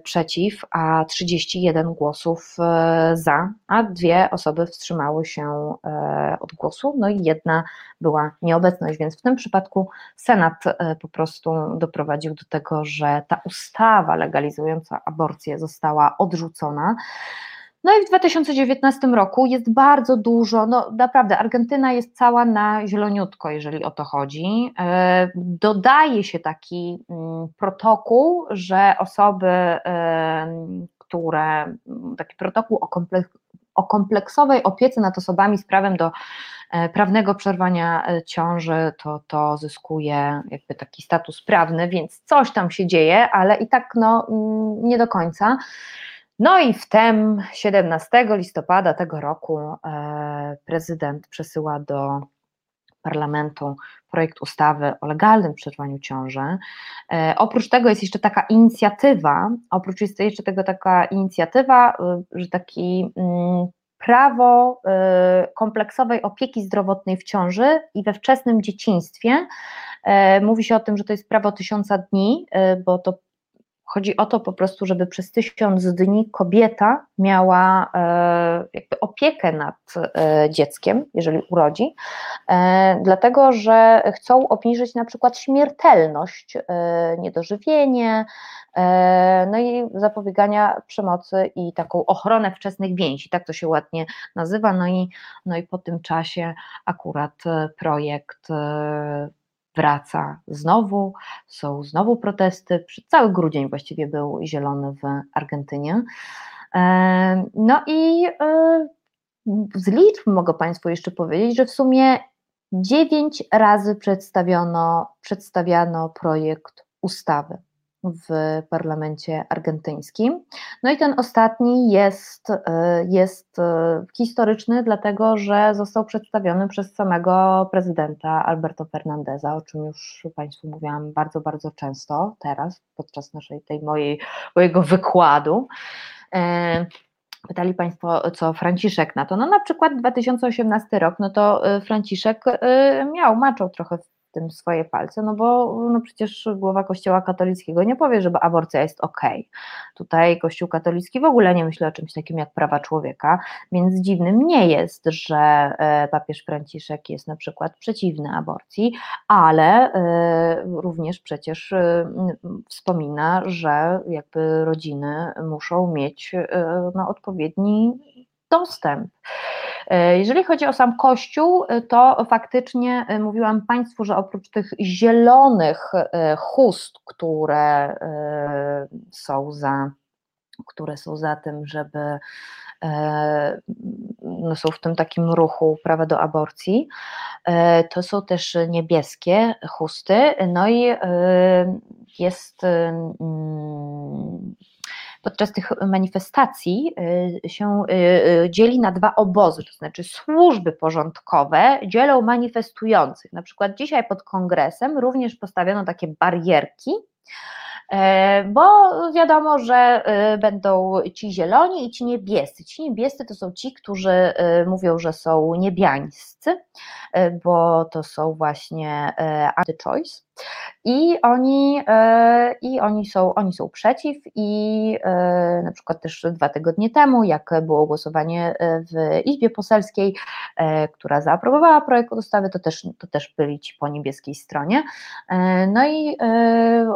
przeciw, a 31 głosów e, za, a dwie osoby wstrzymały się e, od głosu, no i jedna była nieobecność, więc w tym przypadku Senat po prostu doprowadził do tego, że ta ustawa legalizująca aborcję została odrzucona. No i w 2019 roku jest bardzo dużo, no naprawdę Argentyna jest cała na zieloniutko, jeżeli o to chodzi. E, dodaje się taki mm, protokół, że osoby, które, taki protokół o, o kompleksowej opiece nad osobami z prawem do e, prawnego przerwania e, ciąży, to, to zyskuje jakby taki status prawny, więc coś tam się dzieje, ale i tak no, mm, nie do końca. No i wtem 17 listopada tego roku e, prezydent przesyła do parlamentu projekt ustawy o legalnym przerwaniu ciąży. E, oprócz tego jest jeszcze taka inicjatywa, oprócz jest jeszcze tego taka inicjatywa, e, że taki mm, prawo kompleksowej opieki zdrowotnej w ciąży i we wczesnym dzieciństwie. Mówi się o tym, że to jest prawo tysiąca dni, bo to Chodzi o to po prostu, żeby przez tysiąc dni kobieta miała e, jakby opiekę nad e, dzieckiem, jeżeli urodzi, e, dlatego że chcą obniżyć na przykład śmiertelność, niedożywienie, no i zapobiegania przemocy i taką ochronę wczesnych więzi, tak to się ładnie nazywa. No i, no i po tym czasie akurat projekt wraca znowu, są znowu protesty, cały grudzień właściwie był zielony w Argentynie. E, no i e, z liczb mogę Państwu jeszcze powiedzieć, że w sumie dziewięć razy przedstawiono, przedstawiano projekt ustawy w parlamencie argentyńskim. No i ten ostatni jest, y, jest y, historyczny, dlatego że został przedstawiony przez samego prezydenta Alberto Fernandeza, o czym już Państwu mówiłam bardzo, bardzo często teraz, podczas naszej tej mojej, mojego wykładu. E, pytali Państwo, co Franciszek na to. No na przykład 2018 rok, no to y, Franciszek miał, maczał trochę tym swoje palce, no bo no przecież głowa Kościoła katolickiego nie powie, że aborcja jest ok. Tutaj Kościół katolicki w ogóle nie myśli o czymś takim jak prawa człowieka, więc dziwnym nie jest, że e, papież Franciszek jest na przykład przeciwny aborcji, ale e, również przecież e, wspomina, że jakby rodziny muszą mieć no, odpowiedni dostęp. E, jeżeli chodzi o sam Kościół, e, to faktycznie e, mówiłam Państwu, że oprócz tych zielonych chust, które są za, które są za tym, żeby no są w tym takim ruchu prawa do aborcji, to są też niebieskie chusty, no i jest podczas tych manifestacji y, się y, y, dzieli na dwa obozy, to znaczy służby porządkowe dzielą manifestujących. Na przykład dzisiaj pod kongresem również postawiono takie barierki, E, bo wiadomo, że będą ci zieloni i ci niebiescy. Ci niebiescy to są ci, którzy mówią, że są niebiańscy, bo to są właśnie anti-choice. I oni, i oni, są, oni są przeciw i na przykład też dwa tygodnie temu, jak było głosowanie w Izbie Poselskiej, która zaaprobowała projekt ustawy, to też, to też byli ci po niebieskiej stronie. No i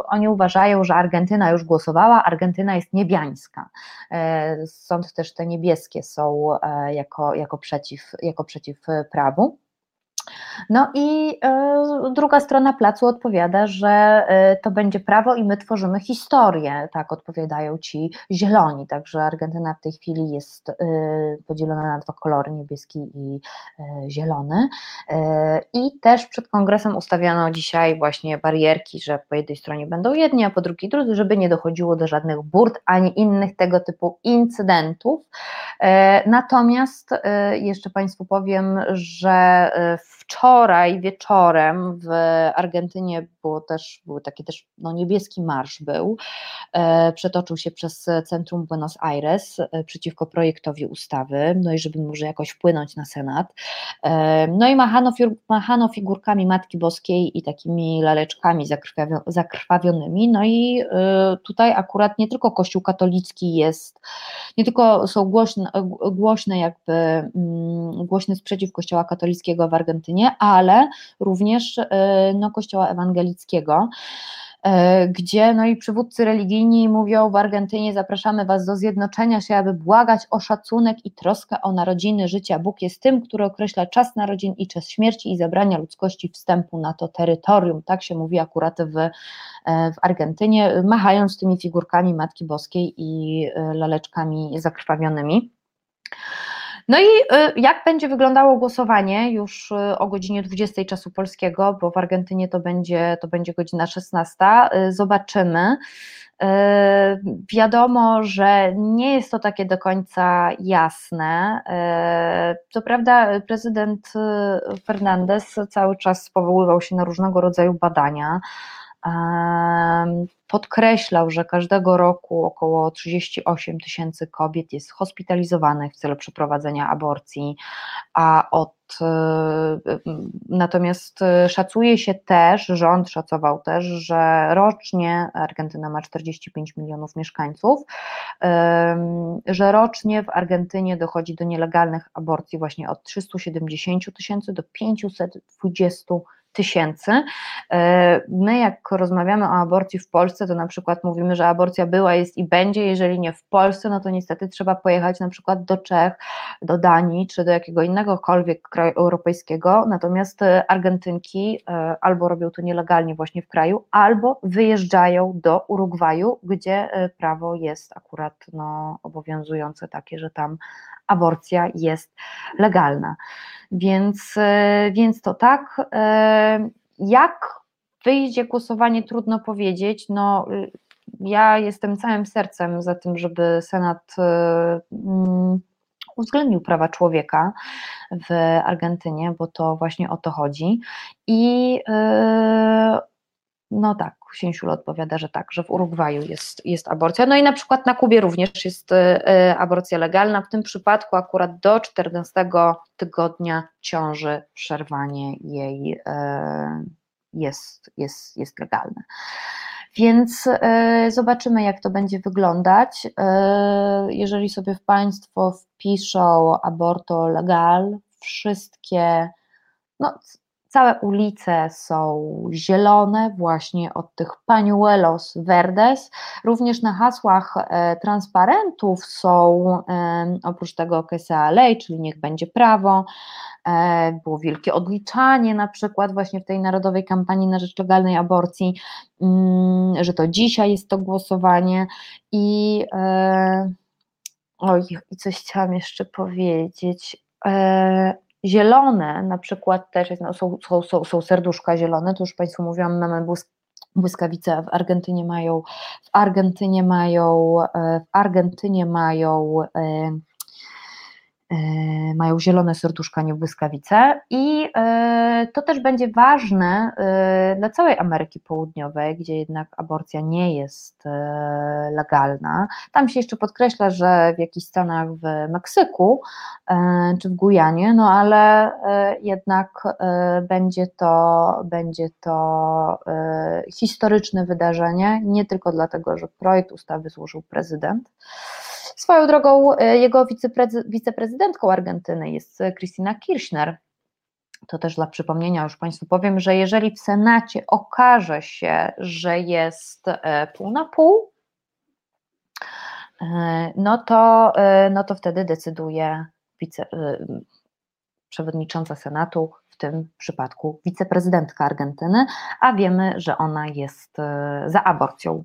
oni uważają, że Argentyna już głosowała, Argentyna jest niebiańska. Stąd też te niebieskie są jako, jako, przeciw, jako przeciw prawu. No i y, druga strona placu odpowiada, że y, to będzie prawo i my tworzymy historię, tak odpowiadają ci zieloni, także Argentyna w tej chwili jest y, podzielona na dwa kolory, niebieski i zielony i też przed kongresem ustawiano dzisiaj właśnie barierki, że po jednej stronie będą jedni, a po drugiej drudzy, żeby nie dochodziło do żadnych burt ani innych tego typu incydentów. Natomiast jeszcze Państwu powiem, że wczoraj wieczorem w Argentynie było też, był taki też no, niebieski marsz był, e, przetoczył się przez centrum Buenos Aires e, przeciwko projektowi ustawy, no i żeby może jakoś wpłynąć na Senat. E, no i machano, machano figurkami Matki Boskiej i takimi laleczkami zakrwawionymi, no i tutaj akurat nie tylko Kościół katolicki jest, nie tylko są głośne, głośne jakby, mm, głośny sprzeciw Kościoła katolickiego w Argentynie, ale również no, Kościoła ewangelickiego e, gdzie no i przywódcy religijni mówią w Argentynie zapraszamy Was do zjednoczenia się, aby błagać o szacunek i troskę o narodziny życia. Bóg jest tym, który określa czas narodzin i czas śmierci i zabrania ludzkości wstępu na to terytorium. Tak się mówi akurat w, e, w Argentynie, machając tymi figurkami Matki Boskiej i laleczkami zakrwawionymi. No i y, jak będzie wyglądało głosowanie już y, o godzinie 20 czasu polskiego, bo w Argentynie to będzie, to będzie godzina 16, y, zobaczymy. Wiadomo, że nie jest to takie do końca jasne. Co prawda, prezydent Fernandez cały czas powoływał się na różnego rodzaju badania podkreślał, że każdego roku około 38 tysięcy kobiet jest hospitalizowanych w celu przeprowadzenia aborcji, a od e, Natomiast szacuje się też, rząd szacował też, że rocznie Argentyna ma 45 milionów mieszkańców, że rocznie w Argentynie dochodzi do nielegalnych aborcji właśnie od 370 tysięcy do 520 tysięcy. E, my, jak rozmawiamy o aborcji w Polsce, to na przykład mówimy, że aborcja była, jest i będzie. Jeżeli nie w Polsce, no to niestety trzeba pojechać na przykład do Czech, do Danii czy do jakiego innegokolwiek kraju europejskiego. Natomiast e, Argentynki e, albo robią to nielegalnie właśnie w kraju, albo wyjeżdżają do Urugwaju, gdzie prawo jest akurat no, obowiązujące takie, że tam aborcja jest legalna. Więc, e, więc to tak. E, jak wyjdzie głosowanie, trudno powiedzieć. No, ja jestem całym sercem za tym, żeby Senat e, mm, uwzględnił prawa człowieka w Argentynie, bo to właśnie o to chodzi. I no tak, Księsiul odpowiada, że tak, że w Urugwaju jest, jest aborcja. No i na przykład na Kubie również jest y, aborcja legalna. W tym przypadku akurat do 14 tygodnia ciąży przerwanie jej y, jest, jest, jest legalne. Więc y, zobaczymy, jak to będzie wyglądać. Jeżeli sobie w Państwo wpiszą aborto legal, wszystkie no, Całe ulice są zielone, właśnie od tych pañuelos verdes. Również na hasłach e, transparentów są, e, oprócz tego que sea czyli niech będzie prawo, e, było wielkie odliczanie na przykład właśnie w tej narodowej kampanii na rzecz legalnej aborcji, mm, że to dzisiaj jest to głosowanie i oj, i coś chciałam jeszcze powiedzieć. Zielone na przykład też jest, no, są, są, są, są serduszka zielone, to już Państwu mówiłam, mamy błyskawice w Argentynie mają, w Argentynie mają, e, w Argentynie mają e, E, mają zielone serduszka, nie błyskawice i e, to też będzie ważne e, dla całej Ameryki Południowej, gdzie jednak aborcja nie jest legalna. Tam się jeszcze podkreśla, że w jakichś stanach w Meksyku czy w Gujanie, no ale jednak będzie to, będzie to historyczne wydarzenie, nie tylko dlatego, że projekt ustawy złożył prezydent, Swoją drogą e, jego wiceprezydentką Argentyny jest Christina Kirchner. To też dla przypomnienia już Państwu powiem, że jeżeli w Senacie okaże się, że jest e, pół na pół, e, no to, no to wtedy decyduje wice, przewodnicząca Senatu, w tym przypadku wiceprezydentka Argentyny, a wiemy, że ona jest za aborcją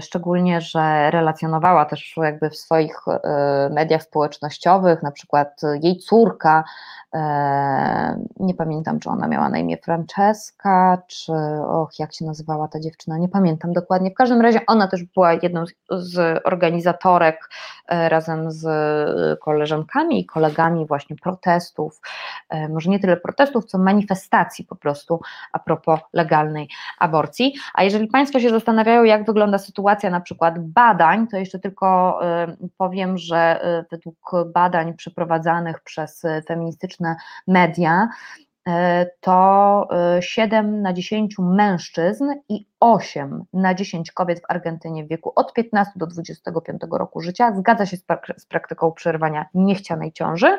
szczególnie, że relacjonowała też jakby w swoich e, mediach społecznościowych, na przykład jej córka E, nie pamiętam, czy ona miała na imię Francesca, czy och, jak się nazywała ta dziewczyna, nie pamiętam dokładnie. W każdym razie ona też była jedną z, organizatorek e, razem z koleżankami i kolegami właśnie protestów, e, może nie tyle protestów, co manifestacji po prostu a propos legalnej aborcji. A jeżeli Państwo się zastanawiają, jak wygląda sytuacja na przykład badań, to jeszcze tylko powiem, że według badań przeprowadzanych przez feministyczne media, e, to 7 e, na 10 mężczyzn i 8 na 10 kobiet w Argentynie w wieku od 15 do 25 roku życia zgadza się z, prak z praktyką przerywania niechcianej ciąży.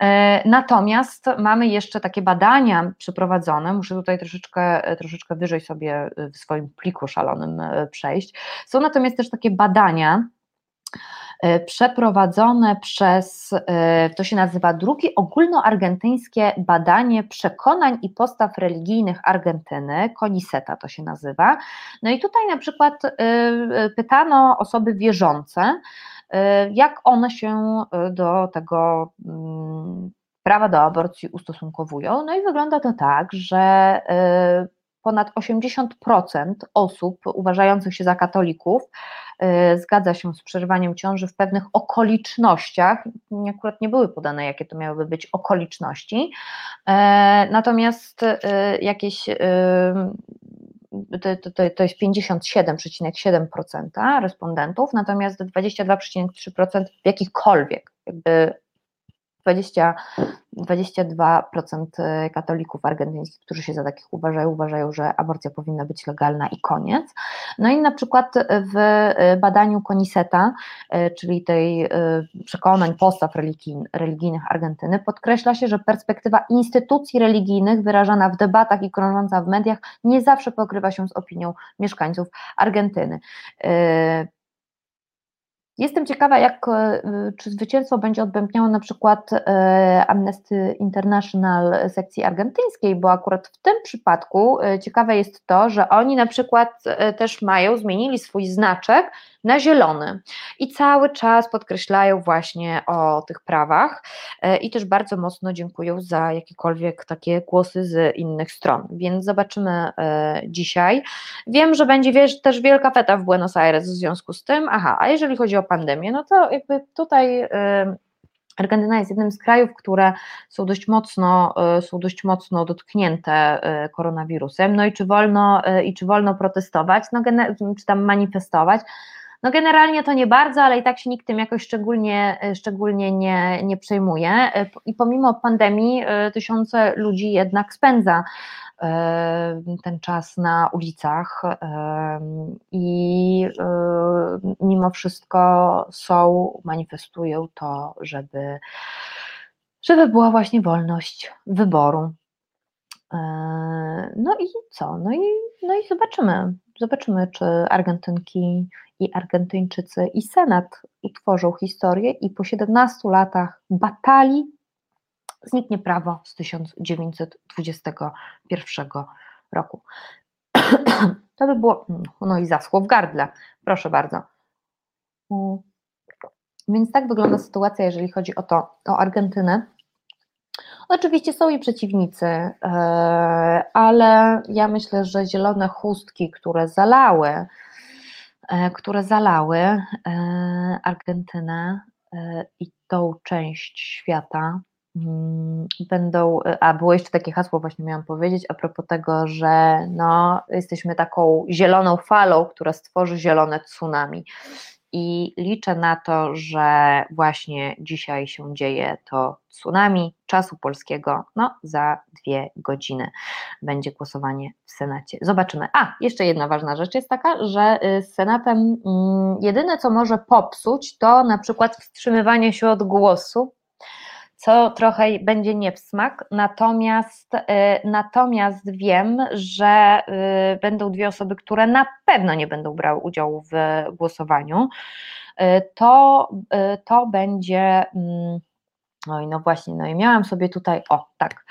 E, natomiast mamy jeszcze takie badania przeprowadzone, muszę tutaj troszeczkę, troszeczkę wyżej sobie w swoim pliku szalonym przejść. Są natomiast też takie badania, E, przeprowadzone przez, e, to się nazywa drugie ogólnoargentyńskie badanie przekonań i postaw religijnych Argentyny, Koniseta to się nazywa. No i tutaj na przykład e, pytano osoby wierzące, jak one się do tego mm, prawa do aborcji ustosunkowują. No i wygląda to tak, że ponad 80% osób uważających się za katolików zgadza się z przerywaniem ciąży w pewnych okolicznościach. Akurat nie były podane, jakie to miałyby być okoliczności. E, natomiast y, jakieś to, to, to jest 57,7% respondentów, natomiast 22,3% w jakichkolwiek jakby 20, 22% e, katolików argentyńskich, którzy się za takich uważają, uważają, że aborcja powinna być legalna i koniec. No i na przykład w e, badaniu Coniseta, e, czyli tej przekonań, postaw religijnych Argentyny, podkreśla się, że perspektywa instytucji religijnych wyrażana w debatach i krążąca w mediach nie zawsze pokrywa się z opinią mieszkańców Argentyny. Jestem ciekawa, jak, e, czy zwycięstwo będzie odbębniało na przykład e, Amnesty International sekcji argentyńskiej, bo akurat w tym przypadku e, ciekawe jest to, że oni na przykład też mają, zmienili swój znaczek na zielony i cały czas podkreślają właśnie o tych prawach i też bardzo mocno dziękują za jakiekolwiek takie głosy z innych stron, więc zobaczymy dzisiaj. Wiem, że będzie wiesz, też wielka feta w Buenos Aires w związku z tym, aha, a jeżeli chodzi o pandemię, no to jakby tutaj Argentyna jest jednym z krajów, które są dość mocno, są dość mocno dotknięte koronawirusem. No i czy wolno, i czy wolno protestować, no, czy tam manifestować? No generalnie to nie bardzo, ale i tak się nikt tym jakoś szczególnie, szczególnie nie, nie przejmuje. I pomimo pandemii tysiące ludzi jednak spędza ten czas na ulicach i mimo wszystko są, manifestują to, żeby, żeby była właśnie wolność wyboru. No i co? No i, no i zobaczymy. Zobaczymy, czy Argentynki i Argentyńczycy i Senat utworzą historię i po 17 latach batalii zniknie prawo z 1921 roku. [CLEARS THROAT] To by było, no i zaschło w gardle, proszę bardzo. Więc tak wygląda sytuacja, jeżeli chodzi o to, o Argentynę. Oczywiście są i przeciwnicy, e, ale ja myślę, że zielone chustki, które zalały, które zalały e, Argentynę, i tą część świata. Mm, będą, a było jeszcze takie hasło właśnie miałam powiedzieć a propos tego, że no, jesteśmy taką zieloną falą, która stworzy zielone tsunami i liczę na to, że właśnie dzisiaj się dzieje to tsunami czasu polskiego, no za dwie godziny będzie głosowanie w Senacie. Zobaczymy. A, jeszcze jedna ważna rzecz jest taka, że y, z Senatem mm, jedyne co może popsuć to na przykład wstrzymywanie się od głosu, co trochę będzie nie w smak, natomiast, y, natomiast wiem, że y, będą dwie osoby, które na pewno nie będą brały udziału w głosowaniu. Y, to, to będzie. No i no właśnie, no i miałam sobie tutaj, o tak,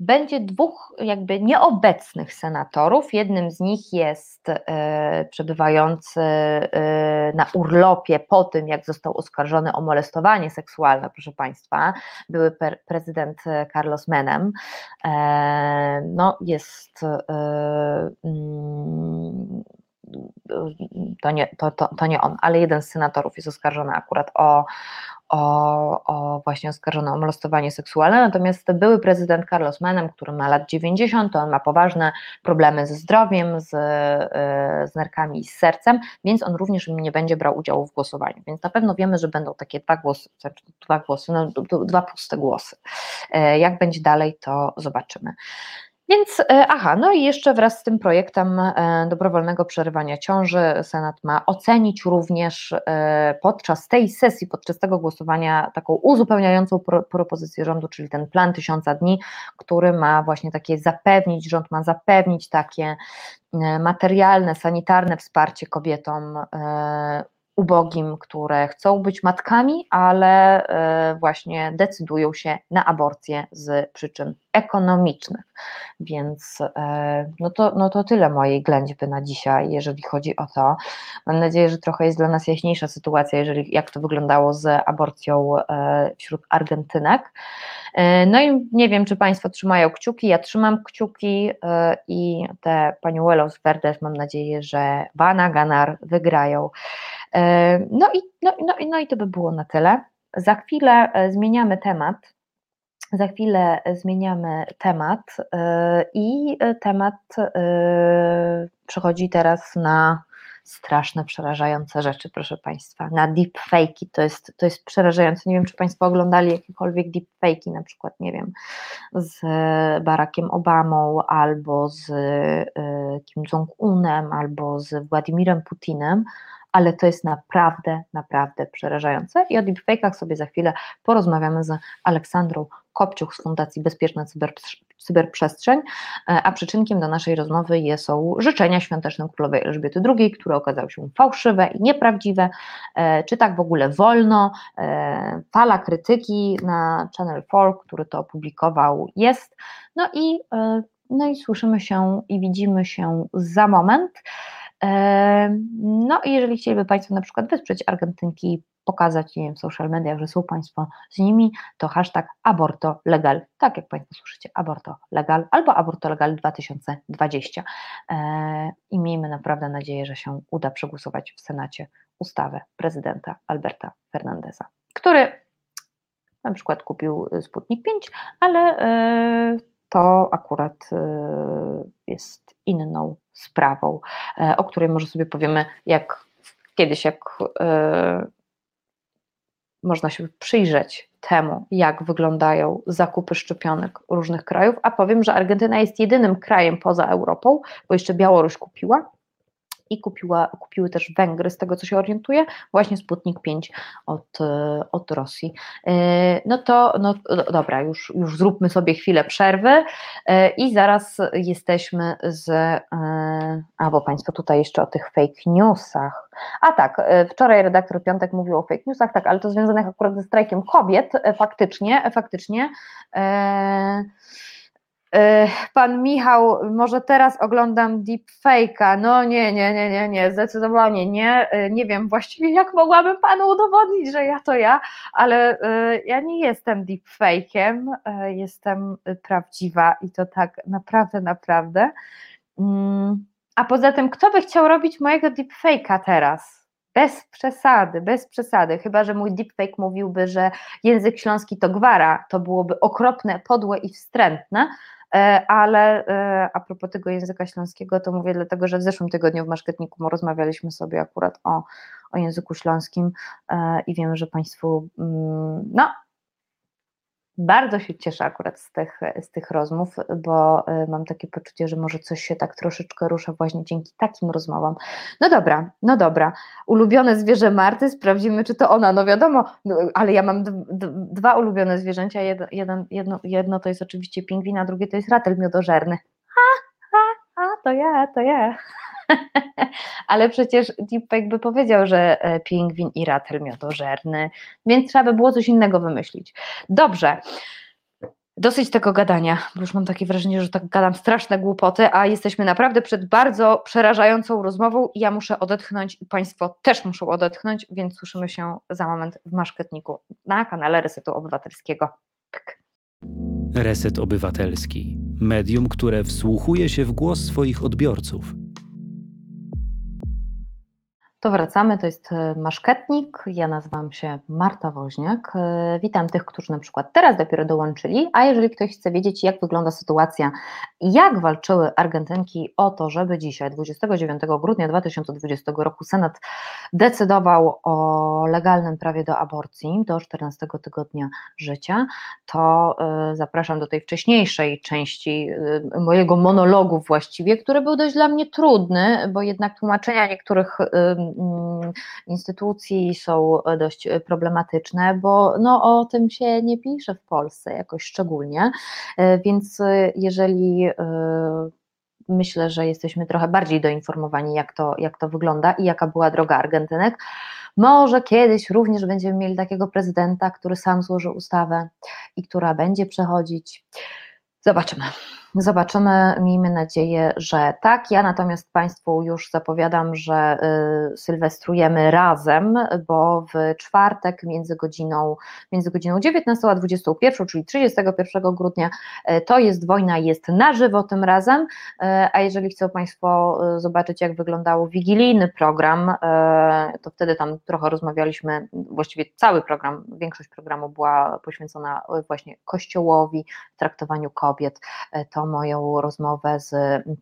będzie dwóch jakby nieobecnych senatorów. Jednym z nich jest e, przebywający e, na urlopie po tym, jak został oskarżony o molestowanie seksualne, proszę Państwa, były prezydent Carlos Menem. E, no, jest. Mm, to nie, to, to, to nie on, ale jeden z senatorów jest oskarżony akurat o, o, o właśnie o molestowanie seksualne, natomiast były prezydent Carlos Menem, który ma lat 90, to on ma poważne problemy ze zdrowiem, z, e, z nerkami i z sercem, więc on również nie będzie brał udziału w głosowaniu, więc na pewno wiemy, że będą takie dwa głosy, znaczy dwa głosy, no, dwa puste głosy. E, jak będzie dalej, to zobaczymy. Więc, e, aha, no i jeszcze wraz z tym projektem e, dobrowolnego przerywania ciąży Senat ma ocenić również e, podczas tej sesji, podczas tego głosowania taką uzupełniającą pro, propozycję rządu, czyli ten plan tysiąca dni, który ma właśnie takie zapewnić, rząd ma zapewnić takie materialne, sanitarne wsparcie kobietom ubogim, które chcą być matkami, ale e, właśnie decydują się na aborcję z przyczyn ekonomicznych. Więc e, no to, no to tyle mojej ględźby na dzisiaj, jeżeli chodzi o to. Mam nadzieję, że trochę jest dla nas jaśniejsza sytuacja, jeżeli jak to wyglądało z aborcją e, wśród Argentynek. No i nie wiem, czy Państwo trzymają kciuki, ja trzymam kciuki i te Pañuelos Verdes mam nadzieję, że Bana Ganar wygrają. No i, no, no, no i to by było na tyle. Za chwilę e, zmieniamy temat. Za chwilę zmieniamy temat e, i temat e, przechodzi teraz na straszne, przerażające rzeczy, proszę Państwa. Na deepfake'i to jest, to jest przerażające. Nie wiem, czy Państwo oglądali jakiekolwiek deepfake'i, na przykład, nie wiem, z Barackiem Obamą, albo z Kim Jong-unem, albo z Władimirem Putinem ale to jest naprawdę, naprawdę przerażające. I o deepfake'ach sobie za chwilę porozmawiamy z Aleksandrą Kopciuch z Fundacji Bezpieczna Cyber, Cyberprzestrzeń, e, a przyczynkiem do naszej rozmowy są życzenia świąteczne królowej Elżbiety II, które okazały się fałszywe i nieprawdziwe. E, czy tak w ogóle wolno? E, fala krytyki na Channel 4, który to opublikował, jest. No i, no i słyszymy się i widzimy się za moment. No i jeżeli chcieliby Państwo na przykład wesprzeć Argentynki, pokazać nie wiem, w social mediach, że są Państwo z nimi, to hashtag aborto legal, tak jak Państwo słyszycie, aborto legal albo aborto legal 2020 i miejmy naprawdę nadzieję, że się uda przegłosować w Senacie ustawę prezydenta Alberta Fernandeza, który na przykład kupił Sputnik 5, ale e, to akurat e, jest inną sprawą, e, o której może sobie powiemy, jak kiedyś, jak e, można się przyjrzeć temu, jak wyglądają zakupy szczepionek różnych krajów, a powiem, że Argentyna jest jedynym krajem poza Europą, bo jeszcze Białoruś kupiła, i kupiła, kupiły też Węgry, z tego co się orientuję, właśnie Sputnik 5 od, e, od Rosji. E, no to, no dobra, już, już zróbmy sobie chwilę przerwy e, i zaraz jesteśmy z, a bo Państwo tutaj jeszcze o tych fake newsach. A tak, wczoraj redaktor Piątek mówił o fake newsach, tak, ale to związanych akurat ze strajkiem kobiet, faktycznie, faktycznie. Pan Michał, może teraz oglądam deepfake'a. No nie, nie, nie, nie, nie, zdecydowanie nie. E, nie wiem właściwie, jak mogłabym panu udowodnić, że ja to ja, ale e, ja nie jestem deepfake'iem, jestem prawdziwa i to tak naprawdę, naprawdę. Mm, a poza tym, kto by chciał robić mojego deepfake'a teraz? bez przesady, bez przesady, chyba że mój deepfake mówiłby, że język śląski to gwara, to byłoby okropne, podłe i wstrętne, e, ale e, a propos tego języka śląskiego, to mówię dlatego, że w zeszłym tygodniu w Maszketniku rozmawialiśmy sobie akurat o, o języku śląskim e, i wiem, że Państwu, mm, no bardzo się cieszę akurat z tych, z tych rozmów, bo y, mam takie poczucie, że może coś się tak troszeczkę rusza właśnie dzięki takim rozmowom. No dobra, no dobra. Ulubione zwierzę Marty, sprawdzimy, czy to ona. No wiadomo, no, ale ja mam dwa ulubione zwierzęcia. Jedno, jedno, jedno, to jest oczywiście pingwin, a drugie to jest ratel miodożerny. Ha, ha, ha, to ja, to ja. [LAUGHS] Ale przecież Deepfake by powiedział, że e, pingwin i ratel miodożerny, więc trzeba by było coś innego wymyślić. Dobrze. Dosyć tego gadania, bo już mam takie wrażenie, że tak gadam straszne głupoty, a jesteśmy naprawdę przed bardzo przerażającą rozmową i ja muszę odetchnąć i Państwo też muszą odetchnąć, więc słyszymy się za moment w Maszketniku na kanale Resetu Obywatelskiego. Pyk. Reset Obywatelski. Medium, które wsłuchuje się w głos swoich odbiorców – to wracamy, to jest e, Maszketnik, ja nazywam się Marta Woźniak. E, witam tych, którzy na przykład teraz dopiero dołączyli, a jeżeli ktoś chce wiedzieć, jak wygląda sytuacja, jak walczyły Argentynki o to, żeby dzisiaj, 29 grudnia 2020 roku, Senat decydował o legalnym prawie do aborcji do 14 tygodnia życia, to e, zapraszam do tej wcześniejszej części mojego monologu właściwie, który był dość dla mnie trudny, bo jednak tłumaczenia niektórych instytucji są dość problematyczne, bo no, o tym się nie pisze w Polsce jakoś szczególnie, e, więc jeżeli e, myślę, że jesteśmy trochę bardziej doinformowani, jak to, jak to wygląda i jaka była droga Argentynek. Może kiedyś również będziemy mieli takiego prezydenta, który sam złoży ustawę i która będzie przechodzić. Zobaczymy. Zobaczymy, miejmy nadzieję, że tak. Ja natomiast Państwu już zapowiadam, że y, sylwestrujemy razem, bo w czwartek między godziną, między godziną 19 a 21, czyli 31 grudnia, y, to jest wojna, jest na żywo tym razem. Y, a jeżeli chcą Państwo zobaczyć, jak wyglądał wigilijny program, to wtedy tam trochę rozmawialiśmy, właściwie cały program, większość programu była poświęcona właśnie Kościołowi, traktowaniu kobiet. To moją rozmowę z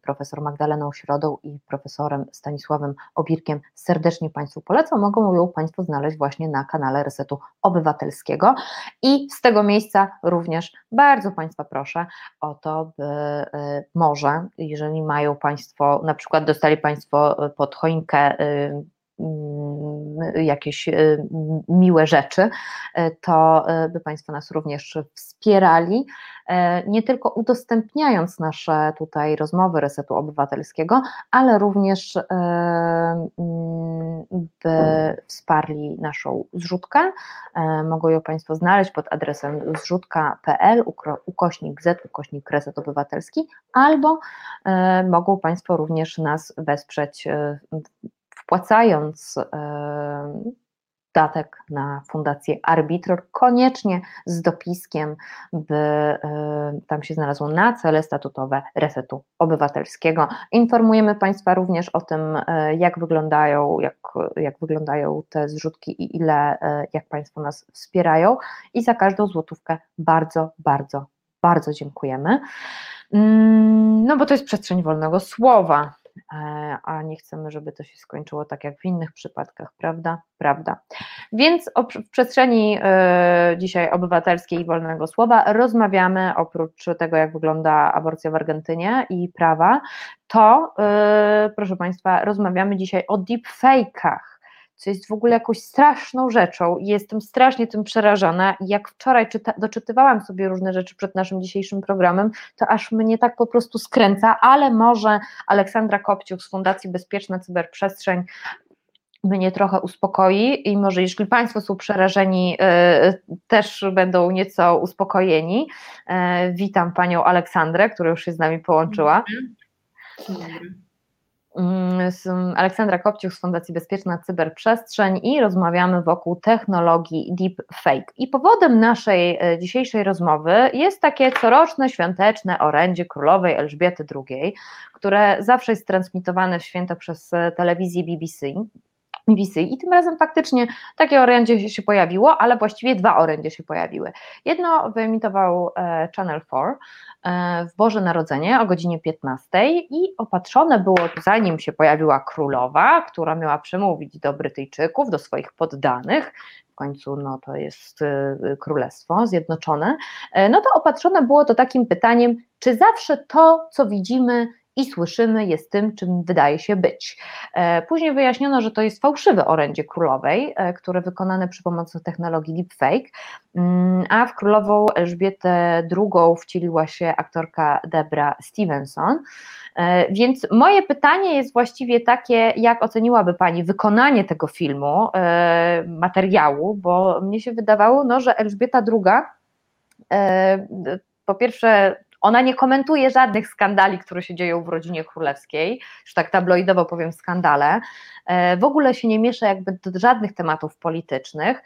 profesor Magdaleną Środą i profesorem Stanisławem Obirkiem serdecznie Państwu polecam. Mogą ją Państwo znaleźć właśnie na kanale Resetu Obywatelskiego. I z tego miejsca również bardzo Państwa proszę o to, by y, może, jeżeli mają Państwo, na przykład dostali Państwo pod choinkę mm, jakieś y, miłe rzeczy, to by Państwo nas również wspierali E, nie tylko udostępniając nasze tutaj rozmowy Resetu Obywatelskiego, ale również e, mm, by wsparli naszą zrzutkę. E, mogą ją Państwo znaleźć pod adresem zrzutka.pl ukośnik z ukośnik Reset Obywatelski albo mogą Państwo również nas wesprzeć wpłacając datek na Fundację Arbitror, koniecznie z dopiskiem, by y, tam się znalazło na cele statutowe Resetu Obywatelskiego. Informujemy Państwa również o tym, y, jak wyglądają, jak, jak wyglądają te zrzutki i ile, jak Państwo nas wspierają i za każdą złotówkę bardzo, bardzo, bardzo dziękujemy. Mm, no bo to jest przestrzeń wolnego słowa, E, a nie chcemy, żeby to się skończyło tak jak w innych przypadkach, prawda? Prawda. Więc w przestrzeni y, dzisiaj obywatelskiej i wolnego słowa rozmawiamy oprócz tego, jak wygląda aborcja w Argentynie i prawa, to y, proszę Państwa, rozmawiamy dzisiaj o deepfake'ach co jest w ogóle jakąś straszną rzeczą i jestem strasznie tym przerażona. Jak wczoraj czyta, doczytywałam sobie różne rzeczy przed naszym dzisiejszym programem, to aż mnie tak po prostu skręca, ale może Aleksandra Kopciuk z Fundacji Bezpieczna Cyberprzestrzeń mnie trochę uspokoi i może jeśli Państwo są przerażeni, yy, też będą nieco uspokojeni. Yy, witam Panią Aleksandrę, która już się z nami połączyła. Dzień dobry. Aleksandra Kopciuk z Fundacji Bezpieczna Cyberprzestrzeń i rozmawiamy wokół technologii deepfake. I powodem naszej e, dzisiejszej rozmowy jest takie coroczne świąteczne orędzie królowej Elżbiety II, które zawsze jest transmitowane w święto przez e, telewizję BBC. I tym razem faktycznie takie orędzie się pojawiło, ale właściwie dwa orędzie się pojawiły. Jedno wyemitował e, Channel 4 e, w Boże Narodzenie o godzinie 15 i opatrzone było, zanim się pojawiła królowa, która miała przemówić do Brytyjczyków, do swoich poddanych, w końcu no, to jest e, Królestwo Zjednoczone, no to opatrzone było to takim pytaniem, czy zawsze to, co widzimy, i słyszymy, jest tym, czym wydaje się być. E, później wyjaśniono, że to jest fałszywe orędzie królowej, e, które wykonane przy pomocy technologii deepfake, mm, a w królową Elżbietę II wcieliła się aktorka Debra Stevenson. E, więc moje pytanie jest właściwie takie, jak oceniłaby Pani wykonanie tego filmu, materiału, bo mnie się wydawało, no, że Elżbieta II po pierwsze ona nie komentuje żadnych skandali, które się dzieją w rodzinie królewskiej, już tak tabloidowo powiem skandale. E, w ogóle się nie miesza jakby do żadnych tematów politycznych,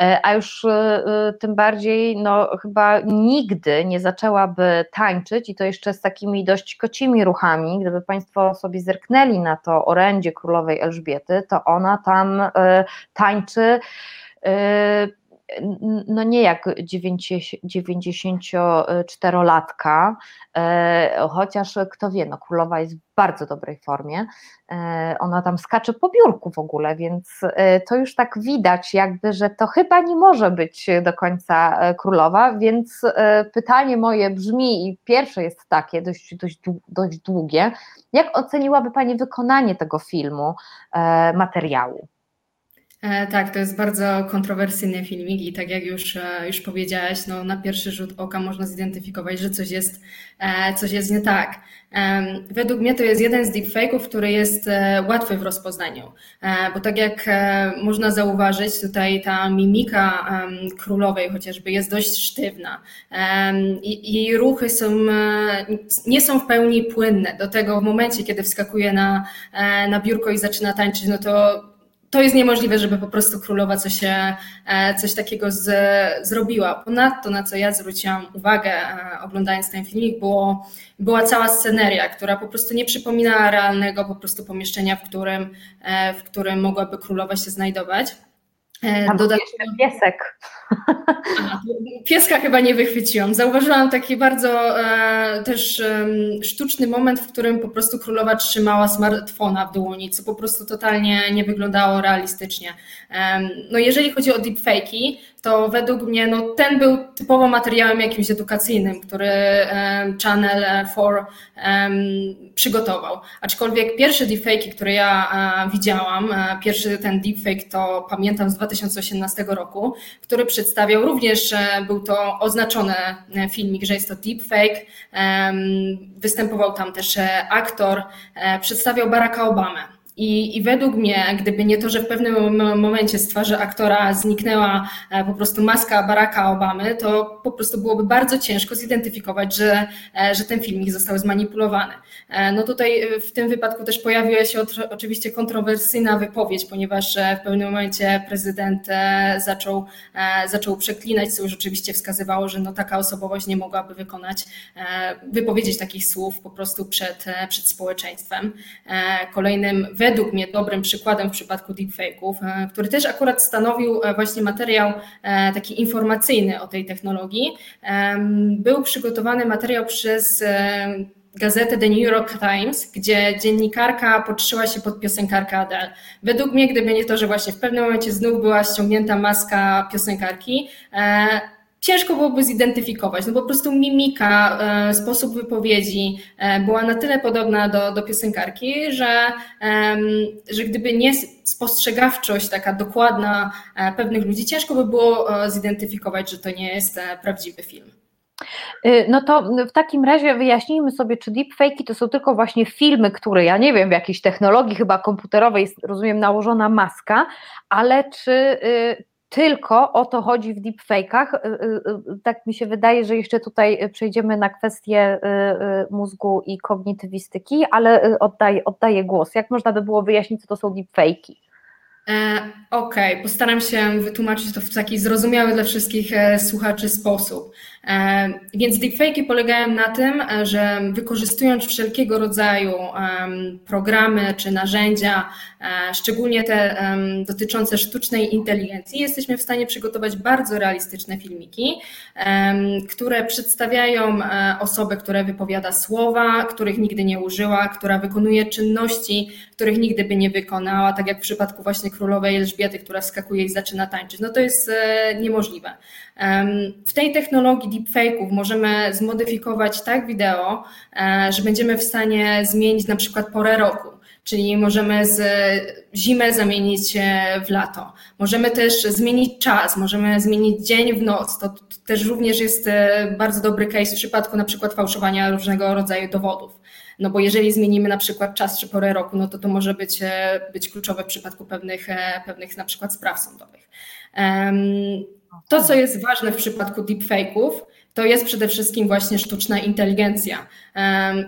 e, a już e, tym bardziej, no chyba nigdy nie zaczęłaby tańczyć i to jeszcze z takimi dość kocimi ruchami. Gdyby Państwo sobie zerknęli na to orędzie królowej Elżbiety, to ona tam tańczy no nie jak 94-latka, e, chociaż kto wie, no królowa jest w bardzo dobrej formie, e, ona tam skacze po biurku w ogóle, więc e, to już tak widać jakby, że to chyba nie może być do końca królowa, więc pytanie moje brzmi i pierwsze jest takie, dość, dość, dość długie, jak oceniłaby Pani wykonanie tego filmu, materiału? E, tak, to jest bardzo kontrowersyjny filmik i tak jak już, e, już powiedziałaś, no, na pierwszy rzut oka można zidentyfikować, że coś jest, e, coś jest nie tak. Według mnie to jest jeden z deepfake'ów, który jest łatwy w rozpoznaniu, bo tak jak można zauważyć, tutaj ta mimika królowej chociażby jest dość sztywna jej ruchy są, nie są w pełni płynne. Do tego w momencie, kiedy wskakuje na, na biurko i zaczyna tańczyć, no to to jest niemożliwe, żeby po prostu królowa coś, e, coś takiego z, zrobiła. Ponadto, na co ja zwróciłam uwagę, e, oglądając ten filmik, było, była cała sceneria, która po prostu nie przypominała realnego po prostu pomieszczenia, w którym, e, w którym mogłaby królowa się znajdować. Tam Dodatkowo... piesek. [LAUGHS] pieska chyba nie wychwyciłam. Zauważyłam taki bardzo e, też e, sztuczny moment, w którym po prostu królowa trzymała smartfona w dłoni, co po prostu totalnie nie wyglądało realistycznie. E, no jeżeli chodzi o deepfake'i, to według mnie no, ten był typowo materiałem jakimś edukacyjnym, który Channel 4 przygotował. Aczkolwiek pierwsze deepfake'i, które ja e, widziałam, e, pierwszy ten deepfake to pamiętam z 2018 roku, który przedstawiał również, był to oznaczony e, filmik, że jest to deepfake. Występował tam też aktor, przedstawiał Baracka Obamę. I, I według mnie, gdyby nie to, że w pewnym momencie z twarzy aktora zniknęła e, po prostu maska Baracka Obamy, to po prostu byłoby bardzo ciężko zidentyfikować, że, e, że ten filmik został zmanipulowany. E, no tutaj w tym wypadku też pojawiła się oczywiście kontrowersyjna wypowiedź, ponieważ w pewnym momencie prezydent zaczął, zaczął przeklinać, co już oczywiście wskazywało, że no taka osobowość nie mogłaby wykonać, wypowiedzieć takich słów po prostu przed, przed społeczeństwem. Kolejnym według mnie dobrym przykładem w przypadku deepfake'ów, e, który też akurat stanowił e, właśnie materiał e, taki informacyjny o tej technologii. Był przygotowany materiał przez gazetę The New York Times, gdzie dziennikarka podszyła się pod piosenkarkę Adele. Według mnie, gdyby nie to, że właśnie w pewnym momencie znów była ściągnięta maska piosenkarki, ciężko byłoby zidentyfikować. No po prostu mimika, e, sposób wypowiedzi e, była na tyle podobna do, do piosenkarki, że, że gdyby nie spostrzegawczość taka dokładna e, pewnych ludzi, ciężko by było zidentyfikować, że to nie jest prawdziwy film. Y, no to w takim razie wyjaśnijmy sobie, czy deepfake'i to są tylko właśnie filmy, które ja nie wiem, w jakiejś technologii chyba komputerowej rozumiem, nałożona maska, ale czy, y, tylko o to chodzi w deepfake'ach. Y, y, y, tak mi się wydaje, że jeszcze tutaj przejdziemy na kwestię mózgu i kognitywistyki, ale oddaję, oddaję głos. Jak można by było wyjaśnić, co to są deepfake'i? E, okej, okay. postaram się wytłumaczyć to w taki zrozumiały dla wszystkich e, słuchaczy sposób. Więc deepfake'i polegają na tym, że wykorzystując wszelkiego rodzaju programy czy narzędzia, szczególnie te dotyczące sztucznej inteligencji, jesteśmy w stanie przygotować bardzo realistyczne filmiki, które przedstawiają e, osobę, która wypowiada słowa, których nigdy nie użyła, która wykonuje czynności, których nigdy by nie wykonała, tak jak w przypadku właśnie królowej Elżbiety, która skakuje i zaczyna tańczyć. No to jest e, niemożliwe. W tej technologii deepfake'ów możemy zmodyfikować tak wideo, e, że będziemy w stanie zmienić na przykład porę roku czyli możemy z zimę zamienić w lato. Możemy też zmienić czas, możemy zmienić dzień w noc. To też również jest e, bardzo dobry case w przypadku na przykład fałszowania różnego rodzaju dowodów. No bo jeżeli zmienimy na przykład czas czy porę roku, no to to może być, e, być kluczowe w przypadku pewnych, e, pewnych na przykład spraw sądowych. To, co jest ważne w przypadku deepfake'ów, to jest przede wszystkim właśnie sztuczna inteligencja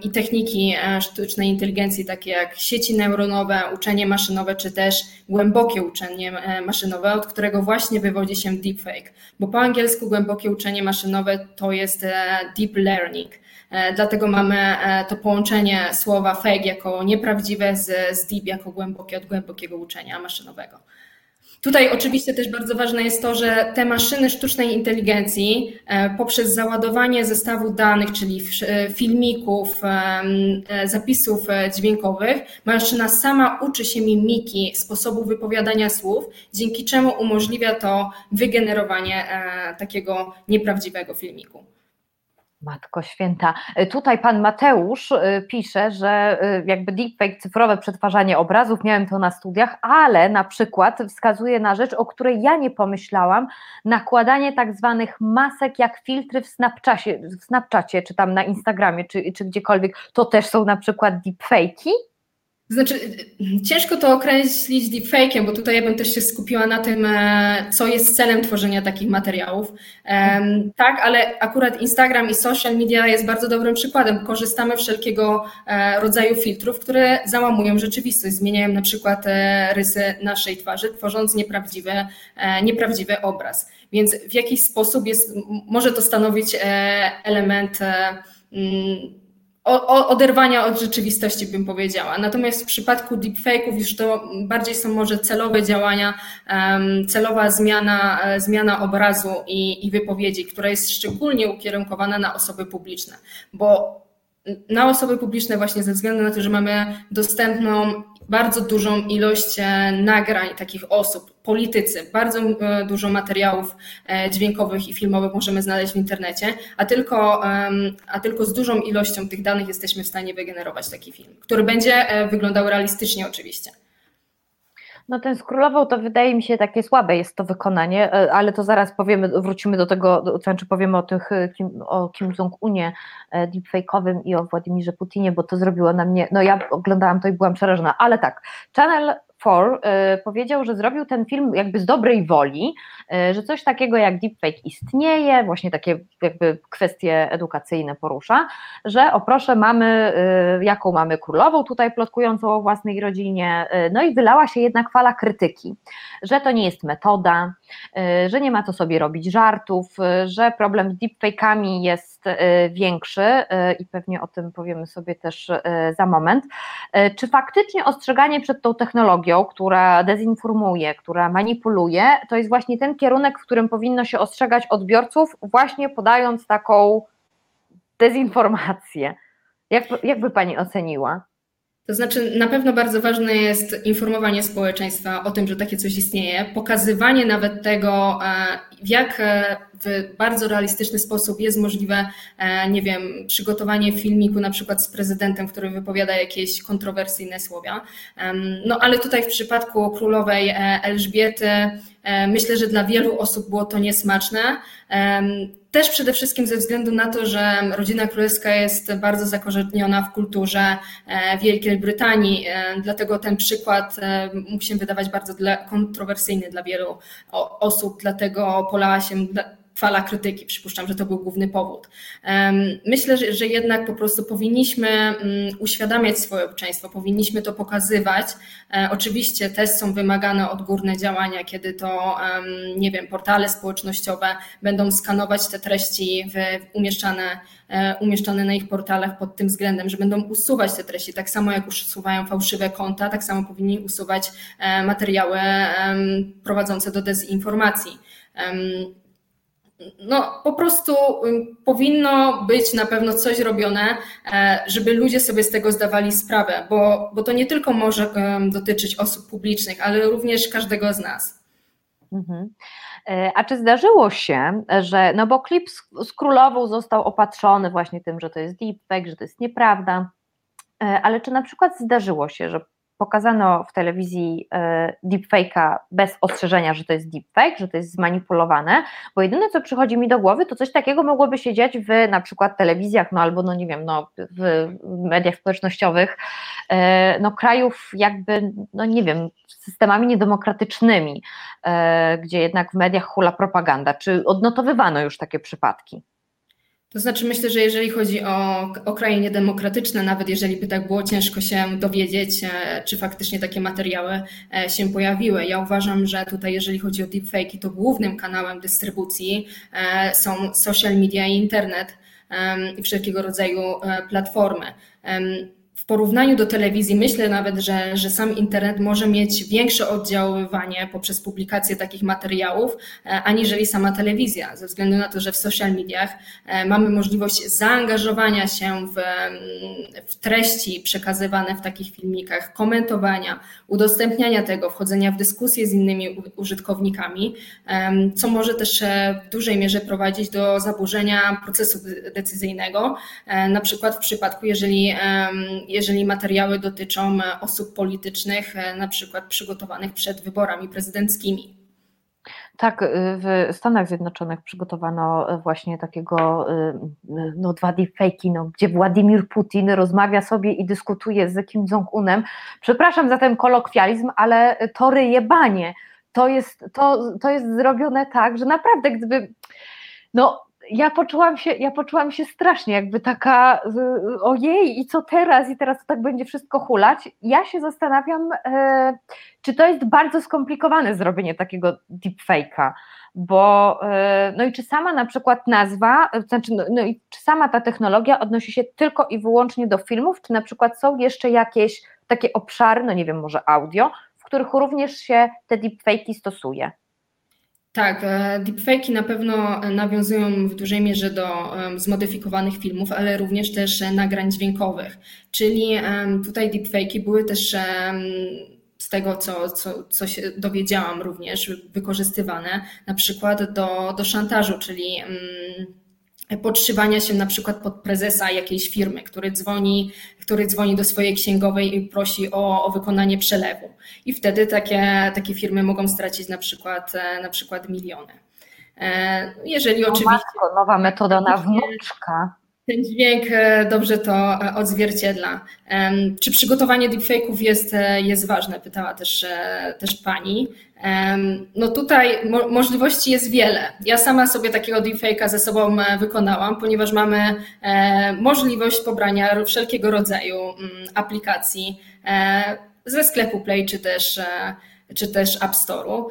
i techniki e, sztucznej inteligencji, takie jak sieci neuronowe, uczenie maszynowe, czy też głębokie uczenie e, maszynowe, od którego właśnie wywodzi się deepfake. Bo po angielsku głębokie uczenie maszynowe to jest e, deep learning. Dlatego mamy to połączenie słowa fake jako nieprawdziwe z, z deep jako głębokie od głębokiego uczenia maszynowego. Tutaj oczywiście też bardzo ważne jest to, że te maszyny sztucznej inteligencji e, poprzez załadowanie zestawu danych, czyli e, filmików, e, zapisów dźwiękowych, maszyna sama uczy się mimiki, sposobu wypowiadania słów, dzięki czemu umożliwia to wygenerowanie takiego nieprawdziwego filmiku. Matko święta. E, tutaj pan Mateusz e, pisze, że e, jakby deepfake, cyfrowe przetwarzanie obrazów, miałem to na studiach, ale na przykład wskazuje na rzecz, o której ja nie pomyślałam, nakładanie tak zwanych masek jak filtry w Snapchacie, w Snapchacie czy tam na Instagramie, czy, czy gdziekolwiek, to też są na przykład deepfake'i? Znaczy, ciężko to określić deepfake'iem, bo tutaj ja bym też się skupiła na tym, e, co jest celem tworzenia takich materiałów. Tak, ale akurat Instagram i social media jest bardzo dobrym przykładem. Korzystamy wszelkiego e, rodzaju filtrów, które załamują rzeczywistość, zmieniają na przykład e, rysy naszej twarzy, tworząc nieprawdziwy, nieprawdziwy obraz. Więc w jakiś sposób jest, może to stanowić element oderwania od rzeczywistości, bym powiedziała. Natomiast w przypadku deepfake'ów już to bardziej są może celowe działania, celowa zmiana, zmiana obrazu i, i wypowiedzi, która jest szczególnie ukierunkowana na osoby publiczne, bo na osoby publiczne właśnie ze względu na to, że mamy dostępną bardzo dużą ilość e, nagrań takich osób, politycy, bardzo e, dużo materiałów e, dźwiękowych i filmowych możemy znaleźć w internecie, a tylko, a tylko z dużą ilością tych danych jesteśmy w stanie wygenerować taki film, który będzie wyglądał realistycznie oczywiście. No ten z królową to wydaje mi się takie słabe jest to wykonanie, e, ale to zaraz powiemy, wrócimy do tego, to znaczy powiemy o tych, e, Kim, o Kim Jong-unie e, deepfake'owym i o Władimirze Putinie, bo to zrobiło na mnie, no ja oglądałam to i byłam przerażona, ale tak, Channel 4 powiedział, że zrobił ten film jakby z dobrej woli, że coś takiego jak deepfake istnieje, właśnie takie jakby kwestie edukacyjne porusza, że o proszę mamy, jaką mamy królową tutaj plotkującą o własnej rodzinie, no i wylała się jednak fala krytyki, że to nie jest metoda, że nie ma co sobie robić żartów, że problem z deepfake'ami jest większy i pewnie o tym powiemy sobie też za moment. Czy faktycznie ostrzeganie przed tą technologią, która dezinformuje, która manipuluje, to jest właśnie ten kierunek, w którym powinno się ostrzegać odbiorców, właśnie podając taką dezinformację. Jak, jak by Pani oceniła? To znaczy, na pewno bardzo ważne jest informowanie społeczeństwa o tym, że takie coś istnieje, pokazywanie nawet tego, e, w jak e, w bardzo realistyczny sposób jest możliwe, e, nie wiem, przygotowanie filmiku na przykład z prezydentem, który wypowiada jakieś kontrowersyjne słowa. No ale tutaj w przypadku królowej Elżbiety myślę, że dla wielu osób było to niesmaczne. Też przede wszystkim ze względu na to, że rodzina królewska jest bardzo zakorzeniona w kulturze e, Wielkiej Brytanii, e, dlatego ten przykład e, mógł się wydawać bardzo kontrowersyjny dla wielu osób, dlatego polała się fala krytyki. Przypuszczam, że to był główny powód. Myślę, że, jednak po prostu powinniśmy mm, uświadamiać swoje obeczeństwo, powinniśmy to pokazywać. E, oczywiście też są wymagane odgórne działania, kiedy to, nie wiem, portale społecznościowe będą skanować te treści umieszczane, e, umieszczane na ich portalach pod tym względem, że będą usuwać te treści, tak samo jak usuwają fałszywe konta, tak samo powinni usuwać e, materiały prowadzące do dezinformacji no, po prostu powinno być na pewno coś robione, e, żeby ludzie sobie z tego zdawali sprawę, bo, bo to nie tylko może dotyczyć osób publicznych, ale również każdego z nas. Mhm. E, a czy zdarzyło się, że, no bo klip z, z królową został opatrzony właśnie tym, że to jest deepfake, że to jest nieprawda, e, ale czy na przykład zdarzyło się, że pokazano w telewizji e, deepfake'a bez ostrzeżenia, że to jest deepfake, że to jest zmanipulowane, bo jedyne co przychodzi mi do głowy, to coś takiego mogłoby się dziać w na przykład telewizjach, no albo no nie wiem, no w mediach społecznościowych, e, no krajów jakby, no nie wiem, systemami niedemokratycznymi, e, gdzie jednak w mediach hula propaganda. Czy odnotowywano już takie przypadki? To znaczy, myślę, że jeżeli chodzi o, o kraje niedemokratyczne, nawet jeżeli by tak było ciężko się dowiedzieć, e, czy faktycznie takie materiały e, się pojawiły. Ja uważam, że tutaj, jeżeli chodzi o deepfake, to głównym kanałem dystrybucji e, są social media i internet i wszelkiego rodzaju platformy porównaniu do telewizji myślę nawet, że, że sam internet może mieć większe oddziaływanie poprzez publikację takich materiałów, e, aniżeli sama telewizja, ze względu na to, że w social mediach e, mamy możliwość zaangażowania się w, w treści przekazywane w takich filmikach, komentowania, udostępniania tego, wchodzenia w dyskusje z innymi użytkownikami, co może też e, w dużej mierze prowadzić do zaburzenia procesu decyzyjnego, na przykład w przypadku, jeżeli jeżeli materiały dotyczą e, osób politycznych, e, na przykład przygotowanych przed wyborami prezydenckimi. Tak, y, w Stanach Zjednoczonych przygotowano e, właśnie takiego, no dwa deepfake'i, no, gdzie Władimir Putin rozmawia sobie i dyskutuje z Kim Jong-unem. Przepraszam za ten kolokwializm, ale to ryje banie. To jest, to, to jest zrobione tak, że naprawdę gdyby, no ja poczułam się, ja poczułam się strasznie, jakby taka ojej, i co teraz? I teraz to tak będzie wszystko hulać. Ja się zastanawiam, e, czy to jest bardzo skomplikowane zrobienie takiego deepfake'a, bo e, no i czy sama na przykład nazwa, znaczy no, no i czy sama ta technologia odnosi się tylko i wyłącznie do filmów, czy na przykład są jeszcze jakieś takie obszary, no nie wiem, może audio, w których również się te deepfake'i stosuje? Tak, e, deepfake'i na pewno nawiązują w dużej mierze do zmodyfikowanych filmów, ale również też nagrań dźwiękowych. Czyli tutaj deepfake'i były też z tego, co, co, co się dowiedziałam również, wykorzystywane na przykład do, do szantażu, czyli podszywania się na przykład pod prezesa jakiejś firmy, który dzwoni, który dzwoni do swojej księgowej i prosi o, o wykonanie przelewu. I wtedy takie, takie firmy mogą stracić na przykład, e, na przykład miliony. E, jeżeli no oczywiście. Matko, nowa metoda na wnuczka. Ten dźwięk e, dobrze to odzwierciedla. Czy przygotowanie deepfake'ów jest, jest ważne? Pytała też, też pani. No tutaj mo możliwości jest wiele. Ja sama sobie takiego deepfake'a ze sobą e, wykonałam, ponieważ mamy e, możliwość pobrania wszelkiego rodzaju mm, aplikacji e, ze sklepu Play czy też czy też App Store'u.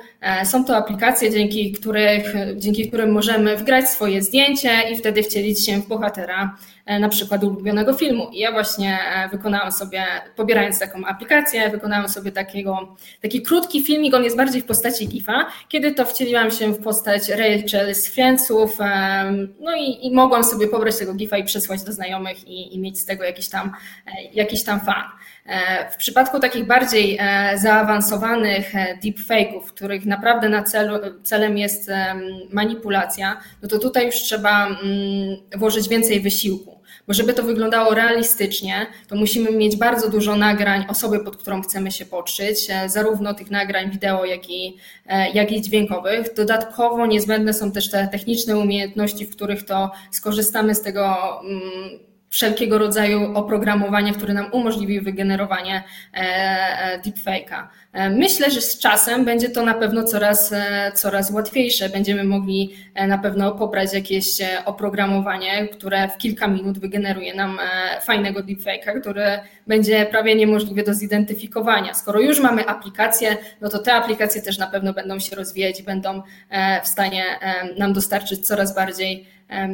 Są to aplikacje, dzięki, których, dzięki którym możemy wgrać swoje zdjęcie i wtedy wcielić się w bohatera E, na przykład ulubionego filmu. I ja właśnie e, wykonałam sobie, pobierając taką aplikację, wykonałam sobie takiego, taki krótki filmik, on jest bardziej w postaci GIFa, kiedy to wcieliłam się w postać Rachel z Friendsów, no i, i mogłam sobie pobrać tego GIFa i przesłać do znajomych i, i mieć z tego jakiś tam, e, jakiś tam fan. W przypadku takich bardziej zaawansowanych deepfake'ów, których naprawdę na celu, celem jest manipulacja, no to tutaj już trzeba mm, włożyć więcej wysiłku. Bo żeby to wyglądało realistycznie, to musimy mieć bardzo dużo nagrań osoby, pod którą chcemy się podszyć, e, zarówno tych nagrań wideo, jak i, e, jak i dźwiękowych. Dodatkowo niezbędne są też te techniczne umiejętności, w których to skorzystamy z tego mm, wszelkiego rodzaju oprogramowanie, które nam umożliwi wygenerowanie deepfake'a. Myślę, że z czasem będzie to na pewno coraz, coraz łatwiejsze. Będziemy mogli na pewno pobrać jakieś oprogramowanie, które w kilka minut wygeneruje nam fajnego deepfake'a, który będzie prawie niemożliwy do zidentyfikowania. Skoro już mamy aplikacje, no to te aplikacje też na pewno będą się rozwijać i będą w stanie nam dostarczyć coraz bardziej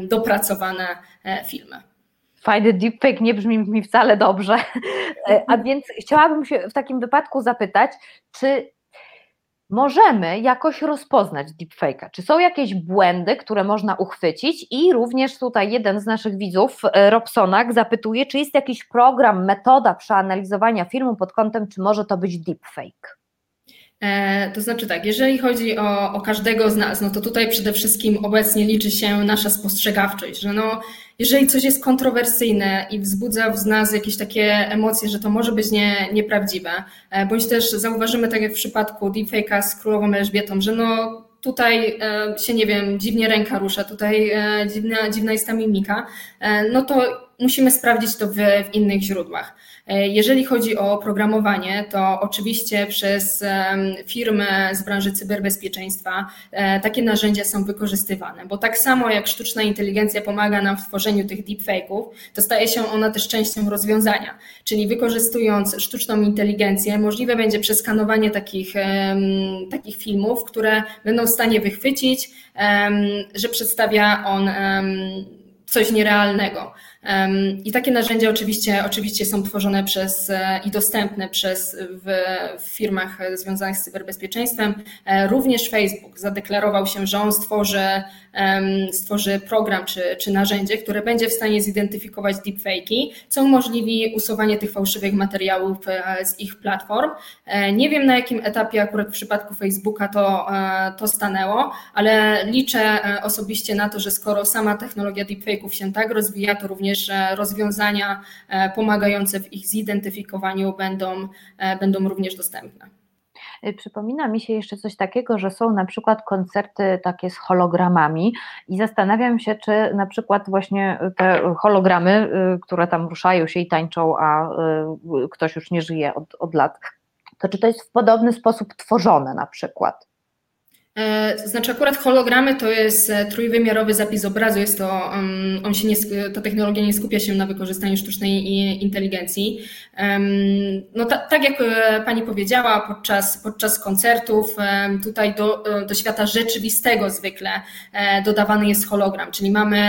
dopracowane filmy. Fajny deepfake nie brzmi mi wcale dobrze. E, a więc chciałabym się w takim wypadku zapytać, czy możemy jakoś rozpoznać deepfake'a? Czy są jakieś błędy, które można uchwycić? I również tutaj jeden z naszych widzów, e, Robsonak, zapytuje, czy jest jakiś program, metoda przeanalizowania filmu pod kątem, czy może to być deepfake? E, to znaczy tak, jeżeli chodzi o, o, każdego z nas, no to tutaj przede wszystkim obecnie liczy się nasza spostrzegawczość, że no, jeżeli coś jest kontrowersyjne i wzbudza w nas jakieś takie emocje, że to może być nie, nieprawdziwe, e, bądź też zauważymy, tak jak w przypadku deepfake'a z królową Elżbietą, że no tutaj e, się, nie wiem, dziwnie ręka rusza, tutaj dziwna, dziwna jest ta mimika, no to musimy sprawdzić to w, w innych źródłach. E, jeżeli chodzi o programowanie, to oczywiście przez firmy z branży cyberbezpieczeństwa e, takie narzędzia są wykorzystywane, bo tak samo jak sztuczna inteligencja pomaga nam w tworzeniu tych deepfake'ów, to staje się ona też częścią rozwiązania. Czyli wykorzystując sztuczną inteligencję, możliwe będzie przeskanowanie takich, takich filmów, które będą w stanie wychwycić, że przedstawia on coś nierealnego. I takie narzędzia oczywiście, oczywiście są tworzone przez e, i dostępne przez w, w firmach związanych z cyberbezpieczeństwem. E, również Facebook zadeklarował się, że on stworzy, stworzy program czy, czy narzędzie, które będzie w stanie zidentyfikować deepfake'i, co umożliwi usuwanie tych fałszywych materiałów e, z ich platform. Nie wiem na jakim etapie akurat w przypadku Facebooka to, to stanęło, ale liczę osobiście na to, że skoro sama technologia deepfake'ów się tak rozwija, to również również rozwiązania e, pomagające w ich zidentyfikowaniu będą, e, będą również dostępne. Y, przypomina mi się jeszcze coś takiego, że są na przykład koncerty takie z hologramami i zastanawiam się, czy na przykład właśnie te hologramy, y, które tam ruszają się i tańczą, a y, ktoś już nie żyje od, od lat, to czy to jest w podobny sposób tworzone na przykład? E, to znaczy akurat hologramy to jest e, trójwymiarowy zapis obrazu, jest to, on się nie, ta technologia nie skupia się na wykorzystaniu sztucznej inteligencji. No ta, tak jak e, Pani powiedziała, podczas, podczas koncertów tutaj do, do świata rzeczywistego zwykle dodawany jest hologram, czyli mamy,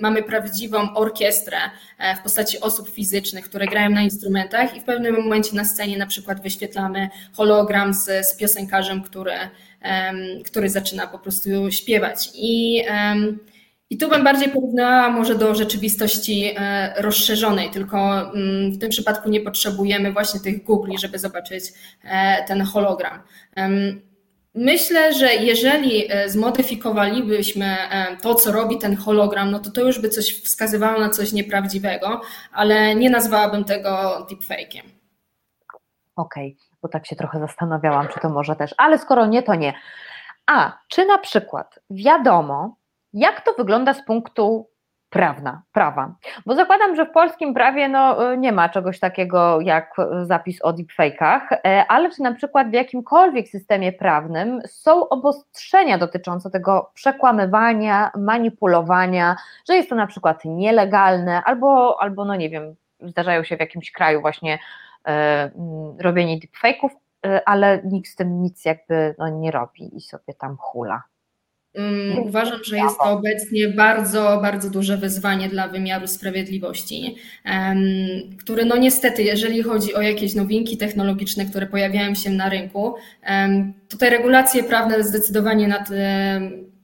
mamy prawdziwą orkiestrę w postaci osób fizycznych, które grają na instrumentach i w pewnym momencie na scenie na przykład wyświetlamy hologram z, z piosenkarzem, który który zaczyna po prostu śpiewać. I, i tu bym bardziej porównała może do rzeczywistości e, rozszerzonej, tylko mm, w tym przypadku nie potrzebujemy właśnie tych googli, żeby zobaczyć e, ten hologram. Myślę, że jeżeli e, zmodyfikowalibyśmy to, co robi ten hologram, no to to już by coś wskazywało na coś nieprawdziwego, ale nie nazwałabym tego deepfake'iem. Okej. Okay bo tak się trochę zastanawiałam, czy to może też, ale skoro nie, to nie. A czy na przykład wiadomo, jak to wygląda z punktu prawna, prawa? Bo zakładam, że w polskim prawie no, nie ma czegoś takiego jak zapis o deepfake'ach, e, ale czy na przykład w jakimkolwiek systemie prawnym są obostrzenia dotyczące tego przekłamywania, manipulowania, że jest to na przykład nielegalne, albo, albo no nie wiem, zdarzają się w jakimś kraju właśnie robienie deepfake'ów, e, ale nikt z tym nic jakby no, nie robi i sobie tam hula. Mm, uważam, że jest to obecnie bardzo, bardzo duże wyzwanie dla wymiaru sprawiedliwości, który no niestety, jeżeli chodzi o jakieś nowinki technologiczne, które pojawiają się na rynku, tutaj regulacje prawne zdecydowanie nad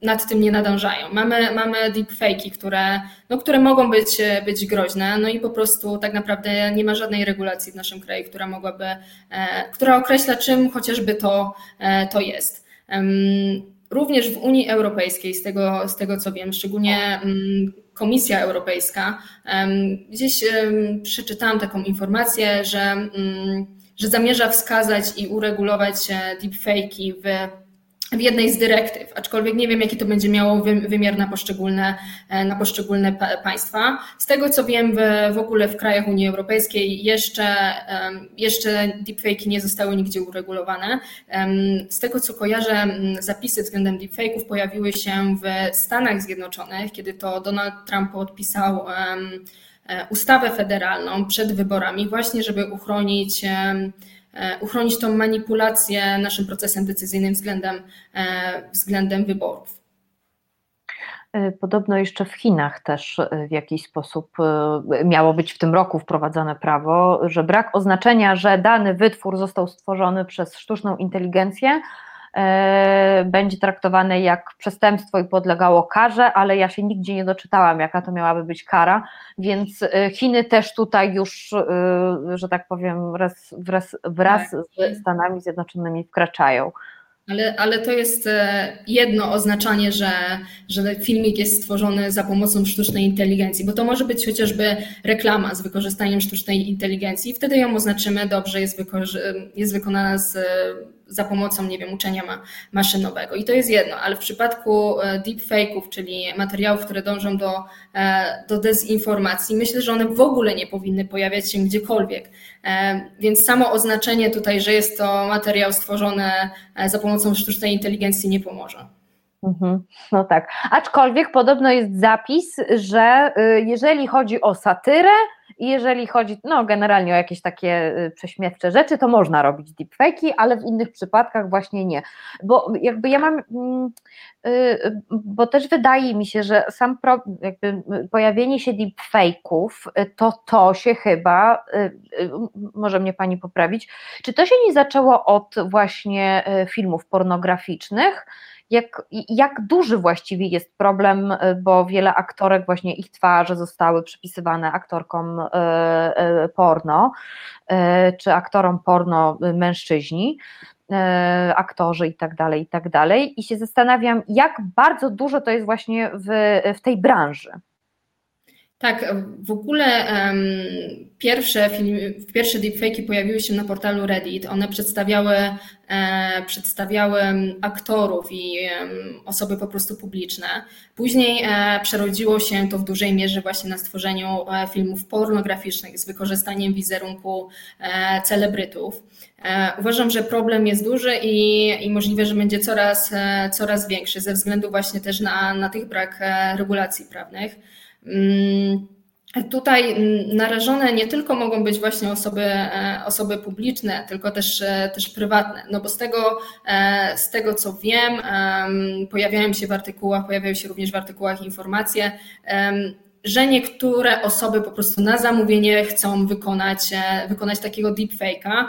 nad tym nie nadążają. Mamy, mamy deepfake'i, które, no, które mogą być, być groźne, no i po prostu tak naprawdę nie ma żadnej regulacji w naszym kraju, która mogłaby, e, która określa czym chociażby to, e, to jest. Również w Unii Europejskiej, z tego, z tego co wiem, szczególnie Komisja Europejska, gdzieś przeczytałam taką informację, że, że zamierza wskazać i uregulować e, deepfake'i w w jednej z dyrektyw, aczkolwiek nie wiem, jaki to będzie miało wymiar na poszczególne, e, na poszczególne państwa. Z tego co wiem, w, ogóle w krajach Unii Europejskiej jeszcze, jeszcze deepfake'i nie zostały nigdzie uregulowane. Z tego co kojarzę, zapisy względem deepfake'ów pojawiły się w Stanach Zjednoczonych, kiedy to Donald Trump podpisał e, ustawę federalną przed wyborami, właśnie żeby uchronić uchronić tą manipulację naszym procesem decyzyjnym względem, e, względem wyborów. E, podobno jeszcze w Chinach też w jakiś sposób miało być w tym roku wprowadzone prawo, że brak oznaczenia, że dany wytwór został stworzony przez sztuczną inteligencję, E, będzie traktowane jak przestępstwo i podlegało karze, ale ja się nigdzie nie doczytałam, jaka to miałaby być kara, więc e, Chiny też tutaj już, e, że tak powiem, wraz, wraz, wraz tak. z Stanami Zjednoczonymi wkraczają. Ale, ale to jest jedno oznaczanie, że, że filmik jest stworzony za pomocą sztucznej inteligencji, bo to może być chociażby reklama z wykorzystaniem sztucznej inteligencji. Wtedy ją oznaczymy dobrze, jest, jest wykonana z za pomocą, nie wiem, uczenia ma maszynowego. I to jest jedno, ale w przypadku e, deepfake'ów, czyli materiałów, które dążą do, e, do dezinformacji, myślę, że one w ogóle nie powinny pojawiać się gdziekolwiek. E, więc samo oznaczenie tutaj, że jest to materiał stworzony za pomocą sztucznej inteligencji nie pomoże. Mhm. No tak. Aczkolwiek podobno jest zapis, że y, jeżeli chodzi o satyrę, i jeżeli chodzi no, generalnie o jakieś takie y, prześmiewcze rzeczy, to można robić deepfake'i, ale w innych przypadkach właśnie nie. Bo jakby ja mam, mm, y, bo też wydaje mi się, że sam pro, jakby pojawienie się deepfake'ów, to to się chyba, może mnie pani poprawić, czy to się nie zaczęło od właśnie filmów pornograficznych, jak, jak duży właściwie jest problem, y, bo wiele aktorek, właśnie ich twarze zostały przypisywane aktorkom y, y, porno, czy aktorom porno mężczyźni aktorzy i tak dalej, i tak dalej. I się zastanawiam, jak bardzo dużo to jest właśnie w, w tej branży. Tak, w ogóle um, pierwsze, film, pierwsze deepfake'i pojawiły się na portalu Reddit. One przedstawiały, e, przedstawiały aktorów i e, osoby po prostu publiczne. Później e, przerodziło się to w dużej mierze właśnie na stworzeniu e, filmów pornograficznych z wykorzystaniem wizerunku e, celebrytów. E, uważam, że problem jest duży i, i możliwe, że będzie coraz, coraz większy ze względu właśnie też na, na tych brak regulacji prawnych. Mm, tutaj narażone nie tylko mogą być właśnie osoby, e, osoby publiczne, tylko też, e, też prywatne. No bo z tego, e, z tego co wiem, pojawiają się w artykułach, pojawiają się również w artykułach informacje, że niektóre osoby po prostu na zamówienie chcą wykonać, wykonać takiego deepfake'a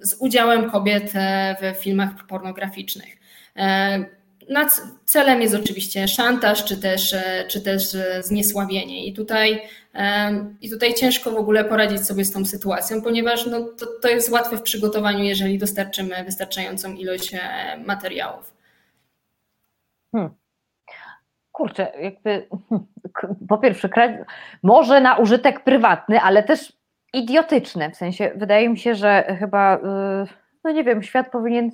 z udziałem kobiet w filmach pornograficznych celem jest oczywiście szantaż, czy też, e, czy też e, zniesławienie. I tutaj, I tutaj ciężko w ogóle poradzić sobie z tą sytuacją, ponieważ no, to, to jest łatwe w przygotowaniu, jeżeli dostarczymy wystarczającą ilość e, materiałów. Hmm. Kurczę, jakby [LAUGHS] po pierwsze, może na użytek prywatny, ale też idiotyczny. W sensie wydaje mi się, że chyba. Yy no nie wiem, świat powinien,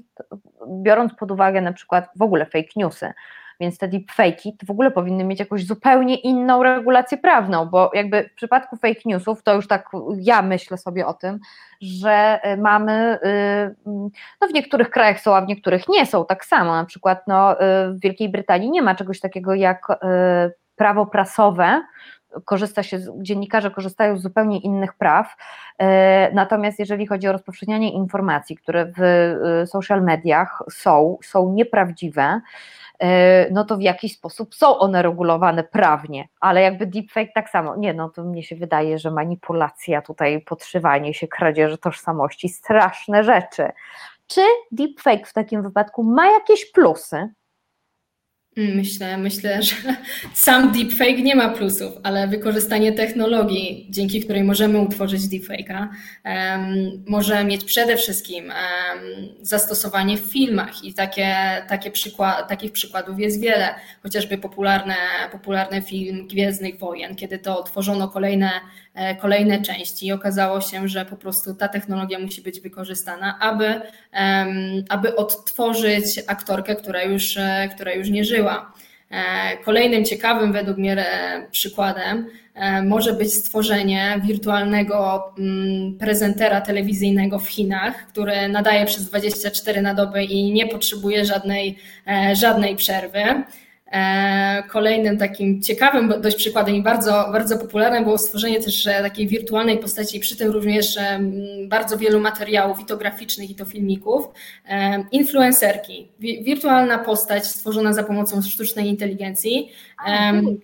biorąc pod uwagę na przykład w ogóle fake newsy, więc te deepfake'i w ogóle powinny mieć jakąś zupełnie inną regulację prawną, bo jakby w przypadku fake newsów to już tak ja myślę sobie o tym, że y, mamy, y, no w niektórych krajach są, a w niektórych nie są tak samo, na przykład no, y, w Wielkiej Brytanii nie ma czegoś takiego jak prawo prasowe, korzysta się, dziennikarze korzystają z zupełnie innych praw. E, natomiast jeżeli chodzi o rozpowszechnianie informacji, które w e, social mediach są, są nieprawdziwe, e, no to w jakiś sposób są one regulowane prawnie, ale jakby deepfake tak samo. Nie, no to mnie się wydaje, że manipulacja tutaj, podszywanie się, kradzieży tożsamości, straszne rzeczy. Czy deepfake w takim wypadku ma jakieś plusy? Myślę, myślę, [LAUGHS] że sam deepfake nie ma plusów, ale wykorzystanie technologii, dzięki której możemy utworzyć deepfake'a, um, może mieć przede wszystkim um, zastosowanie w filmach i takie, takie przykład, takich przykładów jest wiele. Chociażby popularne, popularny film Gwiezdnych Wojen, kiedy to tworzono kolejne, kolejne części i okazało się, że po prostu ta technologia musi być wykorzystana, aby, aby odtworzyć aktorkę, która już, e, która już nie żyła. E, kolejnym ciekawym według mnie e, przykładem e, może być stworzenie wirtualnego mm, prezentera telewizyjnego w Chinach, który nadaje przez 24 na dobę i nie potrzebuje żadnej, żadnej przerwy. E, kolejnym takim ciekawym dość przykładem i bardzo, bardzo popularnym było stworzenie też e, takiej wirtualnej postaci, przy tym również e, bardzo wielu materiałów, i to graficznych, i to filmików, influencerki. Wirtualna postać stworzona za pomocą sztucznej inteligencji,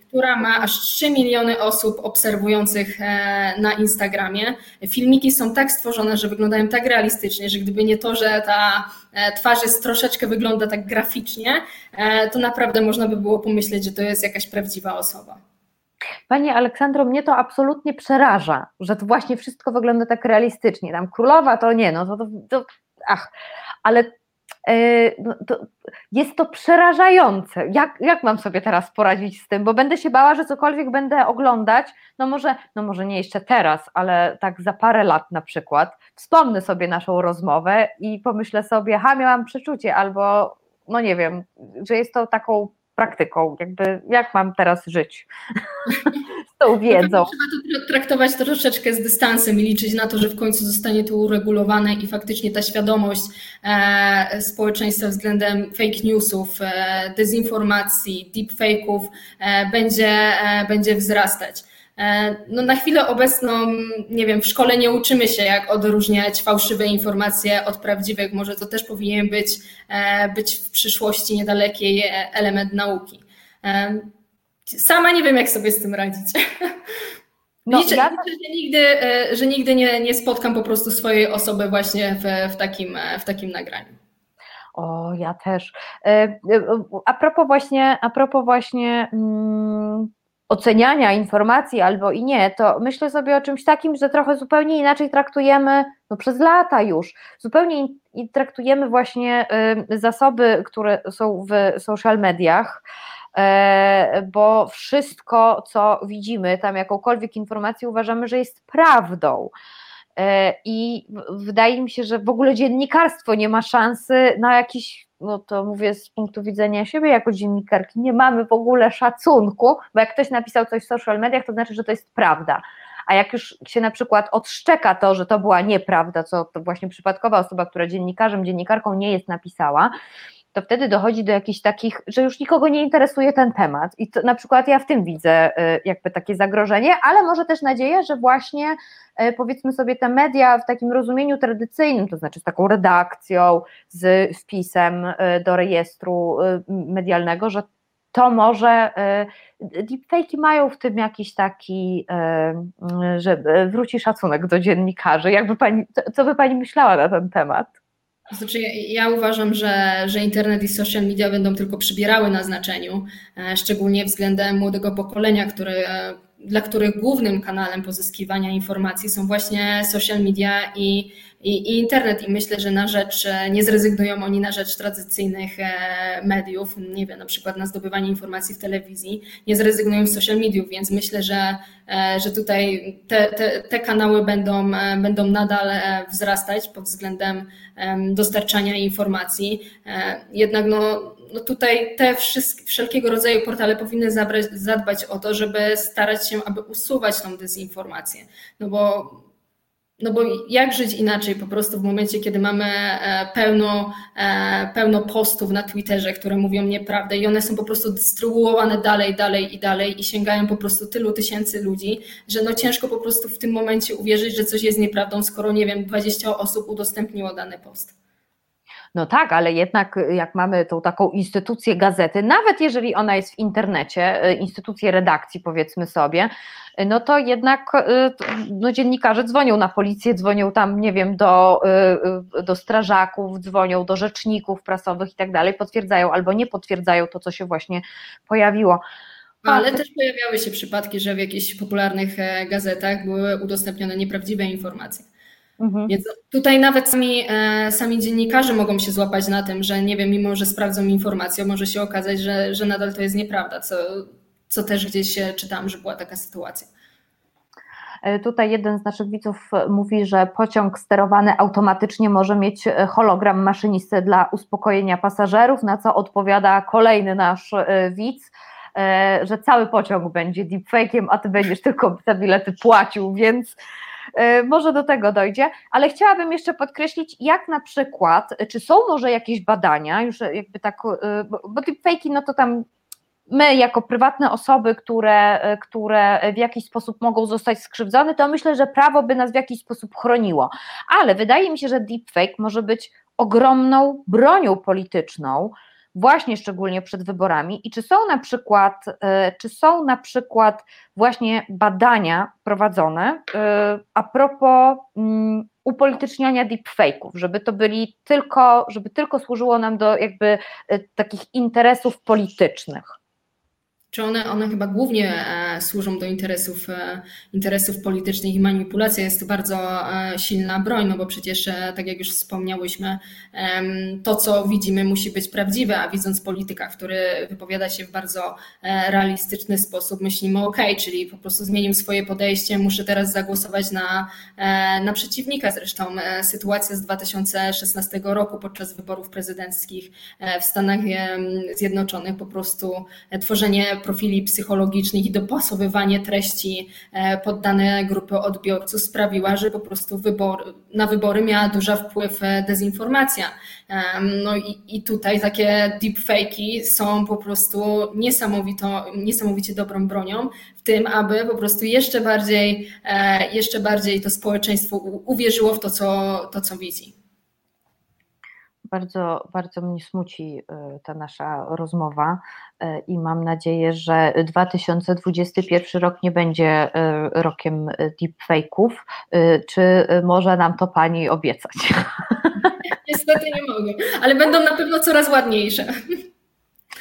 która ma aż 3 miliony osób obserwujących na Instagramie. Filmiki są tak stworzone, że wyglądają tak realistycznie, że gdyby nie to, że ta twarz jest troszeczkę wygląda tak graficznie, to naprawdę można by było pomyśleć, że to jest jakaś prawdziwa osoba. Pani Aleksandro, mnie to absolutnie przeraża, że to właśnie wszystko wygląda tak realistycznie. Tam królowa to nie, no to, to, to ach, ale e, to jest to przerażające. Jak, jak mam sobie teraz poradzić z tym? Bo będę się bała, że cokolwiek będę oglądać, no może, no może nie jeszcze teraz, ale tak za parę lat na przykład, wspomnę sobie naszą rozmowę i pomyślę sobie, ha, miałam przeczucie, albo no nie wiem, że jest to taką praktyką, jakby jak mam teraz żyć [LAUGHS] z tą wiedzą. Trzeba to traktować troszeczkę z dystansem i liczyć na to, że w końcu zostanie to uregulowane i faktycznie ta świadomość e, społeczeństwa względem fake newsów, e, dezinformacji, deepfake'ów e, będzie, będzie wzrastać. E, no na chwilę obecną, nie wiem, w szkole nie uczymy się, jak odróżniać fałszywe informacje od prawdziwych. Może to też powinien być, e, być w przyszłości niedalekiej e, element nauki. Sama nie wiem, jak sobie z tym radzić. [LAUGHS] No, liczę, ja... liczę, że nigdy, że nigdy nie, nie spotkam po prostu swojej osoby właśnie w, w, takim, w takim nagraniu. O, ja też. A propos właśnie, a propos właśnie hmm oceniania informacji albo i nie, to myślę sobie o czymś takim, że trochę zupełnie inaczej traktujemy, no przez lata już, zupełnie in, traktujemy właśnie y, zasoby, które są w social mediach, y, bo wszystko, co widzimy, tam jakąkolwiek informację uważamy, że jest prawdą. E, I wydaje mi się, że w ogóle dziennikarstwo nie ma szansy na jakiś, no to mówię z punktu widzenia siebie jako dziennikarki, nie mamy w ogóle szacunku, bo jak ktoś napisał coś w social mediach, to znaczy, że to jest prawda. A jak już się na przykład odszczeka to, że to była nieprawda, co to właśnie przypadkowa osoba, która dziennikarzem, dziennikarką nie jest napisała, to wtedy dochodzi do jakichś takich, że już nikogo nie interesuje ten temat. I to, na przykład ja w tym widzę y, jakby takie zagrożenie, ale może też nadzieję, że właśnie y, powiedzmy sobie te media w takim rozumieniu tradycyjnym, to znaczy z taką redakcją, z wpisem y, do rejestru medialnego, że to może deepfake'i mają w tym jakiś taki, że wróci szacunek do dziennikarzy. Jakby pani, co by pani myślała na ten temat? Znaczy, ja uważam, że, że internet i social media będą tylko przybierały na znaczeniu, e, szczególnie względem młodego pokolenia, które, dla których głównym kanałem pozyskiwania informacji są właśnie social media i i, i, internet. I myślę, że na rzecz, e, nie zrezygnują oni na rzecz tradycyjnych e, mediów, nie wiem, na przykład na zdobywanie informacji w telewizji, nie zrezygnują z social mediów, więc myślę, że, e, że tutaj te, te, te kanały będą, będą nadal wzrastać pod względem dostarczania informacji. Jednak no, no tutaj te wszelkiego rodzaju portale powinny zabrać, zadbać o to, żeby starać się, aby usuwać tą dezinformację. No bo no bo jak żyć inaczej po prostu w momencie, kiedy mamy e, pełno, e, pełno postów na Twitterze, które mówią nieprawdę i one są po prostu dystrybuowane dalej, dalej i dalej i sięgają po prostu tylu tysięcy ludzi, że no ciężko po prostu w tym momencie uwierzyć, że coś jest nieprawdą, skoro nie wiem, 20 osób udostępniło dany post. No tak, ale jednak jak mamy tą taką instytucję gazety, nawet jeżeli ona jest w internecie, y, instytucję redakcji powiedzmy sobie, no to jednak no, dziennikarze dzwonią na policję, dzwonią tam, nie wiem, do, do strażaków, dzwonią do rzeczników prasowych i tak dalej, potwierdzają albo nie potwierdzają to, co się właśnie pojawiło. Ale też pojawiały się przypadki, że w jakichś popularnych e, gazetach były udostępnione nieprawdziwe informacje. Mhm. Więc tutaj nawet sami, e, sami dziennikarze mogą się złapać na tym, że nie wiem, mimo że sprawdzą informację, może się okazać, że, że nadal to jest nieprawda, co, co też gdzieś czytałam, że była taka sytuacja. E, tutaj jeden z naszych widzów mówi, że pociąg sterowany automatycznie może mieć hologram maszynisty dla uspokojenia pasażerów, na co odpowiada kolejny nasz widz E, że cały pociąg będzie deepfake'iem, a ty będziesz tylko te bilety płacił, więc e, może do tego dojdzie, ale chciałabym jeszcze podkreślić, jak na przykład, czy są może jakieś badania, już jakby tak, e, bo deepfake'i, no to tam my jako prywatne osoby, które, które w jakiś sposób mogą zostać skrzywdzone, to myślę, że prawo by nas w jakiś sposób chroniło, ale wydaje mi się, że deepfake może być ogromną bronią polityczną, właśnie szczególnie przed wyborami i czy są na przykład, e, czy są na przykład właśnie badania prowadzone e, a propos mm, upolityczniania deepfake'ów, żeby to byli tylko, żeby tylko służyło nam do jakby e, takich interesów politycznych czy one, one chyba głównie e, służą do interesów, e, interesów politycznych i manipulacja jest to bardzo e, silna broń, no bo przecież, tak jak już wspomniałyśmy, to co widzimy musi być prawdziwe, a widząc polityka, który wypowiada się w bardzo realistyczny sposób, myślimy ok, czyli po prostu zmienił swoje podejście, muszę teraz zagłosować na, na przeciwnika. Zresztą sytuacja z 2016 roku podczas wyborów prezydenckich w Stanach Zjednoczonych, po prostu tworzenie profili psychologicznych i dopasowywanie treści e, pod dane grupy odbiorców sprawiła, że po prostu wybor, na wybory miała duży wpływ e, dezinformacja. No i, i tutaj takie deepfake'i są po prostu niesamowito, niesamowicie dobrą bronią w tym, aby po prostu jeszcze bardziej, e, jeszcze bardziej to społeczeństwo uwierzyło w to, co, to, co widzi. Bardzo, bardzo mnie smuci ta nasza rozmowa. E, i mam nadzieję, że 2021 rok nie będzie e, rokiem deepfake'ów. E, czy może nam to Pani obiecać? [LAUGHS] Niestety nie mogę, ale będą na pewno coraz ładniejsze.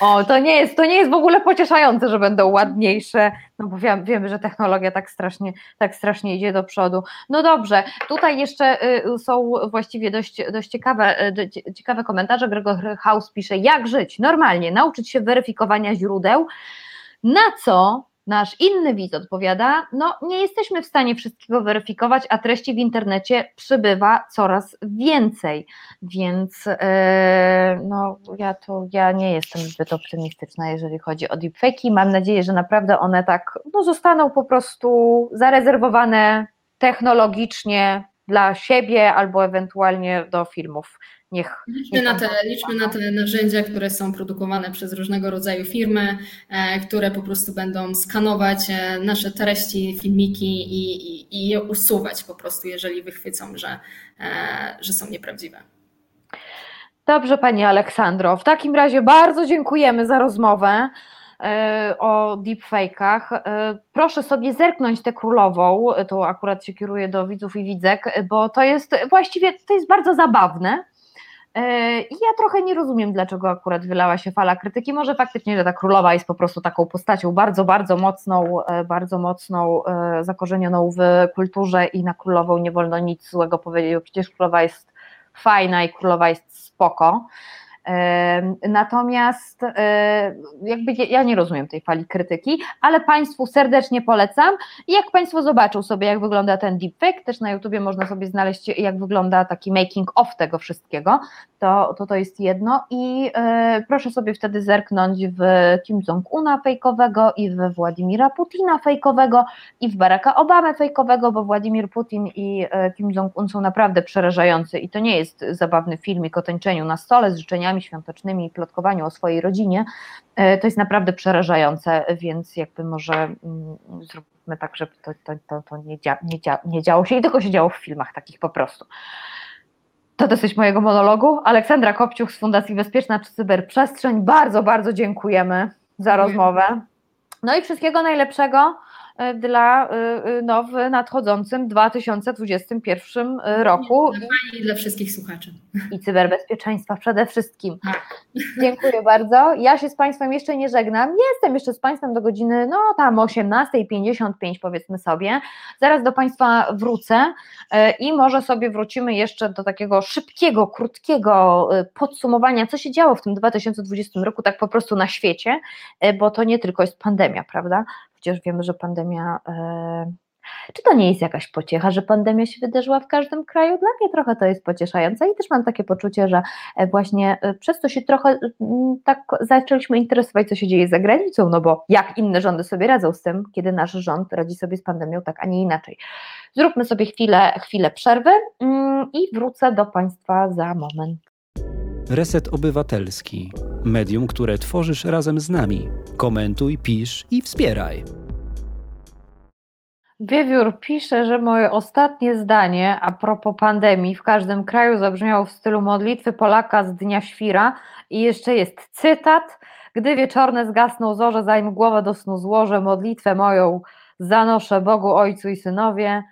O, to nie jest, to nie jest w ogóle pocieszające, że będą ładniejsze, no bo wiem, wiemy, że technologia tak strasznie, tak strasznie idzie do przodu. No dobrze, tutaj jeszcze y, są właściwie dość, dość ciekawe, y, ciekawe komentarze. Gregor House pisze, jak żyć normalnie, nauczyć się weryfikowania źródeł, na co Nasz inny widz odpowiada: No, nie jesteśmy w stanie wszystkiego weryfikować, a treści w internecie przybywa coraz więcej. Więc yy, no, ja to ja nie jestem zbyt optymistyczna, jeżeli chodzi o deepfake'i. Mam nadzieję, że naprawdę one tak no, zostaną po prostu zarezerwowane technologicznie dla siebie albo ewentualnie do filmów Niech, liczmy, na te, liczmy na te narzędzia, które są produkowane przez różnego rodzaju firmy, e, które po prostu będą skanować e, nasze treści, filmiki i, i, i je usuwać po prostu, jeżeli wychwycą, że, e, że są nieprawdziwe. Dobrze, Pani Aleksandro. W takim razie bardzo dziękujemy za rozmowę o deepfake'ach. Proszę sobie zerknąć tę królową, to akurat się kieruję do widzów i widzek, bo to jest właściwie to jest bardzo zabawne. E, I ja trochę nie rozumiem, dlaczego akurat wylała się fala krytyki. Może faktycznie, że ta królowa jest po prostu taką postacią bardzo, bardzo mocną, e, bardzo mocną, e, zakorzenioną w kulturze i na królową nie wolno nic złego powiedzieć, bo przecież królowa jest fajna i królowa jest spoko. Natomiast jakby ja nie rozumiem tej fali krytyki, ale Państwu serdecznie polecam. I jak Państwo zobaczą sobie, jak wygląda ten deepfake, też na YouTubie można sobie znaleźć, jak wygląda taki making of tego wszystkiego, to to, to jest jedno. I e, proszę sobie wtedy zerknąć w Kim Jong-una fejkowego i w Władimira Putina fejkowego i w Baracka Obamy fejkowego, bo Władimir Putin i e, Kim Jong-un są naprawdę przerażający i to nie jest zabawny filmik o tańczeniu na stole z życzeniami świątecznymi i plotkowaniu o swojej rodzinie, e, to jest naprawdę przerażające, więc jakby może mm, zróbmy tak, żeby to, to, to, to nie, dzia, nie, dzia, nie działo się i tylko się działo w filmach takich po prostu. To dosyć mojego monologu. Aleksandra Kopciuch z Fundacji Bezpieczna Cyberprzestrzeń. Bardzo, bardzo dziękujemy za rozmowę. No i wszystkiego najlepszego dla e, e, no, w nadchodzącym 2021 roku. Dla Pani i dla wszystkich słuchaczy. I cyberbezpieczeństwa przede wszystkim. Tak. Dziękuję bardzo. Ja się z Państwem jeszcze nie żegnam. Jestem jeszcze z Państwem do godziny, no tam 18.55 powiedzmy sobie. Zaraz do Państwa wrócę i może sobie wrócimy jeszcze do takiego szybkiego, krótkiego podsumowania, co się działo w tym 2020 roku, tak po prostu na świecie, bo to nie tylko jest pandemia, prawda? Przecież wiemy, że pandemia. Czy to nie jest jakaś pociecha, że pandemia się wydarzyła w każdym kraju? Dla mnie trochę to jest pocieszające i też mam takie poczucie, że właśnie przez to się trochę tak zaczęliśmy interesować, co się dzieje za granicą, no bo jak inne rządy sobie radzą z tym, kiedy nasz rząd radzi sobie z pandemią tak, a nie inaczej. Zróbmy sobie chwilę, chwilę przerwy i wrócę do Państwa za moment. Reset Obywatelski. Medium, które tworzysz razem z nami. Komentuj, pisz i wspieraj. Wiewiór pisze, że moje ostatnie zdanie a propos pandemii w każdym kraju zabrzmiało w stylu modlitwy Polaka z Dnia Świra i jeszcze jest cytat. Gdy wieczorne zgasną zorze, zanim głowę do snu złożę, modlitwę moją zanoszę Bogu, Ojcu i Synowie.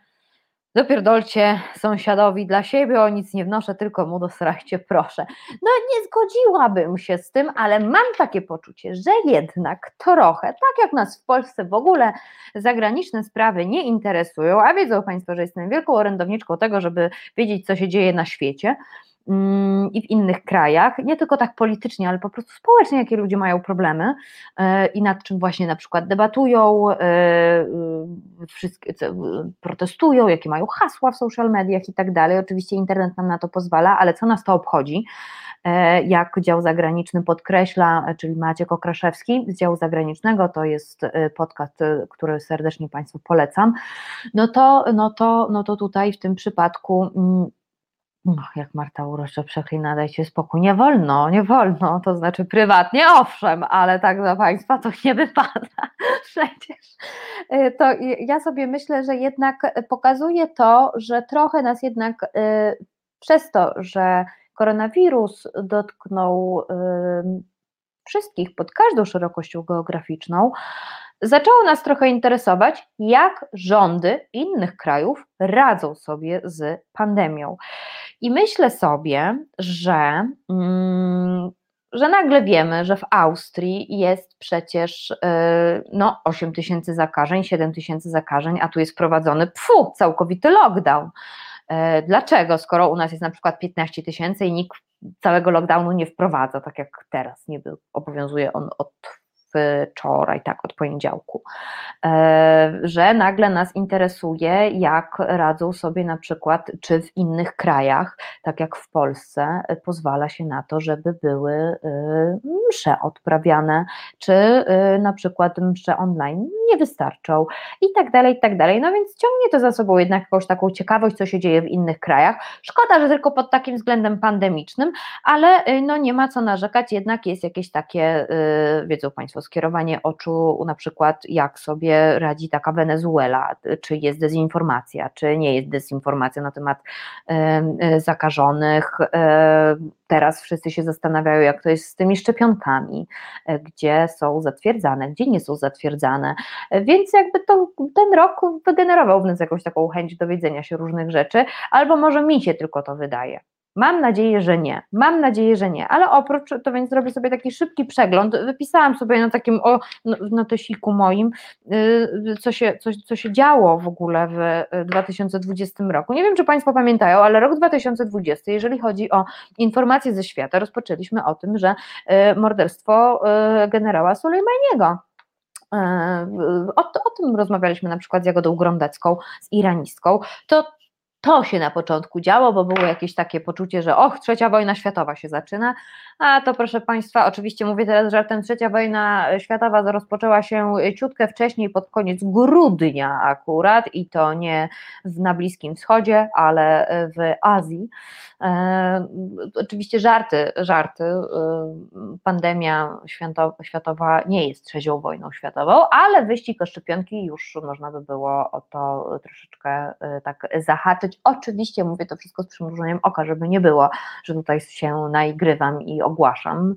Dopierdolcie sąsiadowi dla siebie, o nic nie wnoszę, tylko mu dosrajcie, proszę. No nie zgodziłabym się z tym, ale mam takie poczucie, że jednak trochę, tak jak nas w Polsce w ogóle zagraniczne sprawy nie interesują, a wiedzą Państwo, że jestem wielką orędowniczką tego, żeby wiedzieć, co się dzieje na świecie, i w innych krajach, nie tylko tak politycznie, ale po prostu społecznie, jakie ludzie mają problemy i nad czym właśnie na przykład debatują, wszystkie protestują, jakie mają hasła w social mediach i tak dalej. Oczywiście internet nam na to pozwala, ale co nas to obchodzi? Jak dział zagraniczny podkreśla, czyli Maciek Okraszewski z działu zagranicznego, to jest podcast, który serdecznie Państwu polecam, no to, no to, no to tutaj w tym przypadku no, jak Marta Urosza przeklina, dajcie spokój, nie wolno, nie wolno, to znaczy prywatnie owszem, ale tak dla Państwa to nie wypada [LAUGHS] przecież. Y, to ja sobie myślę, że jednak pokazuje to, że trochę nas jednak y, przez to, że koronawirus dotknął y, wszystkich pod każdą szerokością geograficzną, zaczęło nas trochę interesować, jak rządy innych krajów radzą sobie z pandemią. I myślę sobie, że, mm, że nagle wiemy, że w Austrii jest przecież no, 8 tysięcy zakażeń, 7 tysięcy zakażeń, a tu jest wprowadzony pfu, całkowity lockdown. Dlaczego, skoro u nas jest na przykład 15 tysięcy i nikt całego lockdownu nie wprowadza, tak jak teraz, niby obowiązuje on od wczoraj, tak, od poniedziałku, e, że nagle nas interesuje, jak radzą sobie na przykład, czy w innych krajach, tak jak w Polsce, pozwala się na to, żeby były e, msze odprawiane, czy e, na przykład msze online nie wystarczą i tak dalej, i tak dalej. No więc ciągnie to za sobą jednak jakąś taką ciekawość, co się dzieje w innych krajach. Szkoda, że tylko pod takim względem pandemicznym, ale no nie ma co narzekać, jednak jest jakieś takie, wiedzą Państwo, skierowanie oczu na przykład jak sobie radzi taka Wenezuela, czy jest dezinformacja, czy nie jest dezinformacja na temat e, zakażonych. E, teraz wszyscy się zastanawiają, jak to jest z tymi szczepionkami, e, gdzie są zatwierdzane, gdzie nie są zatwierdzane. Więc jakby to, ten rok wygenerował w nas jakąś taką chęć dowiedzenia się różnych rzeczy, albo może mi się tylko to wydaje. Mam nadzieję, że nie. Mam nadzieję, że nie. Ale oprócz, to więc zrobię sobie taki szybki przegląd. Wypisałam sobie na takim o, notesiku moim, y, co się, co, co się działo w ogóle w 2020 roku. Nie wiem, czy Państwo pamiętają, ale rok 2020, jeżeli chodzi o informacje ze świata, rozpoczęliśmy o tym, że y, morderstwo y, generała Sulejmaniego. O, o, tym rozmawialiśmy na przykład z Jagodą Grądecką, z iranistką. To to się na początku działo, bo było jakieś takie poczucie, że och, trzecia wojna światowa się zaczyna, a to proszę Państwa, oczywiście mówię teraz żartem, trzecia wojna światowa rozpoczęła się ciutkę wcześniej, pod koniec grudnia akurat i to nie na Bliskim Wschodzie, ale w Azji. E, oczywiście żarty, żarty, pandemia światowa nie jest trzezią wojną światową, ale wyścig o szczepionki już można by było o to troszeczkę e, tak zahaczyć, Oczywiście mówię to wszystko z przymrużeniem oka, żeby nie było, że tutaj się naigrywam i ogłaszam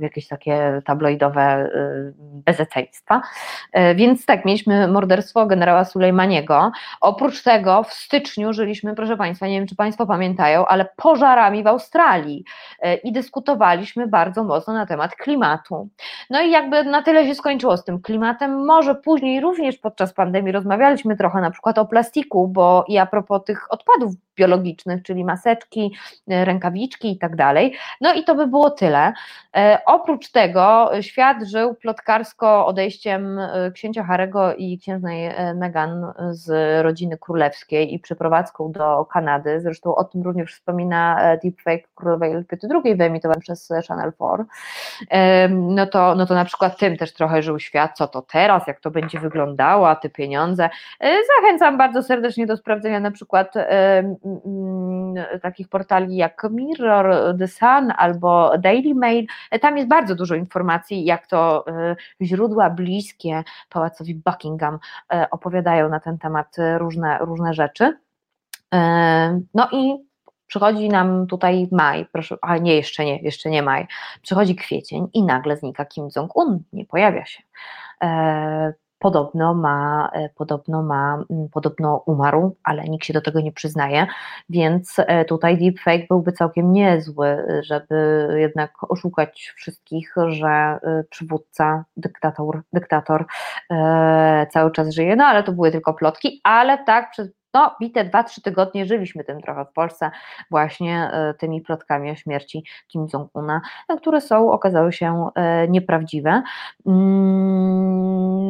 jakieś takie tabloidowe y, bezeceństwa. E, więc tak, mieliśmy morderstwo generała Sulejmaniego. Oprócz tego w styczniu żyliśmy, proszę Państwa, nie wiem czy Państwo pamiętają, ale pożarami w Australii e, i dyskutowaliśmy bardzo mocno na temat klimatu. No i jakby na tyle się skończyło z tym klimatem. Może później również podczas pandemii rozmawialiśmy trochę na przykład o plastiku, bo i a propos tych odpadów biologicznych, czyli maseczki, e, rękawiczki i tak dalej. No i to by było tyle. E, oprócz tego świat żył plotkarsko odejściem e, księcia Harego i księżnej Meghan z rodziny królewskiej i przeprowadzką do Kanady. Zresztą o tym również wspomina deepfake królowej Elżbiety II wyemitowany przez Channel 4. No to, no to na przykład tym też trochę żył świat, co to teraz, jak to będzie wyglądało, te pieniądze. Zachęcam bardzo serdecznie do sprawdzenia na przykład Mm, takich portali jak Mirror, The Sun albo Daily Mail. Tam jest bardzo dużo informacji, jak to e, źródła bliskie pałacowi Buckingham e, opowiadają na ten temat różne, różne rzeczy. E, no i przychodzi nam tutaj maj, proszę, a nie, jeszcze nie, jeszcze nie maj, przychodzi kwiecień i nagle znika Kim Jong-un, nie pojawia się podobno ma, e, podobno ma, mm, podobno umarł, ale nikt się do tego nie przyznaje, więc e, tutaj deepfake byłby całkiem niezły, żeby jednak oszukać wszystkich, że e, przywódca, dyktator, dyktator cały czas żyje, no ale to były tylko plotki, ale tak przez no, bite 2-3 tygodnie żyliśmy tym trochę w Polsce, właśnie tymi plotkami o śmierci Kim Jong-una, które są, okazały się nieprawdziwe.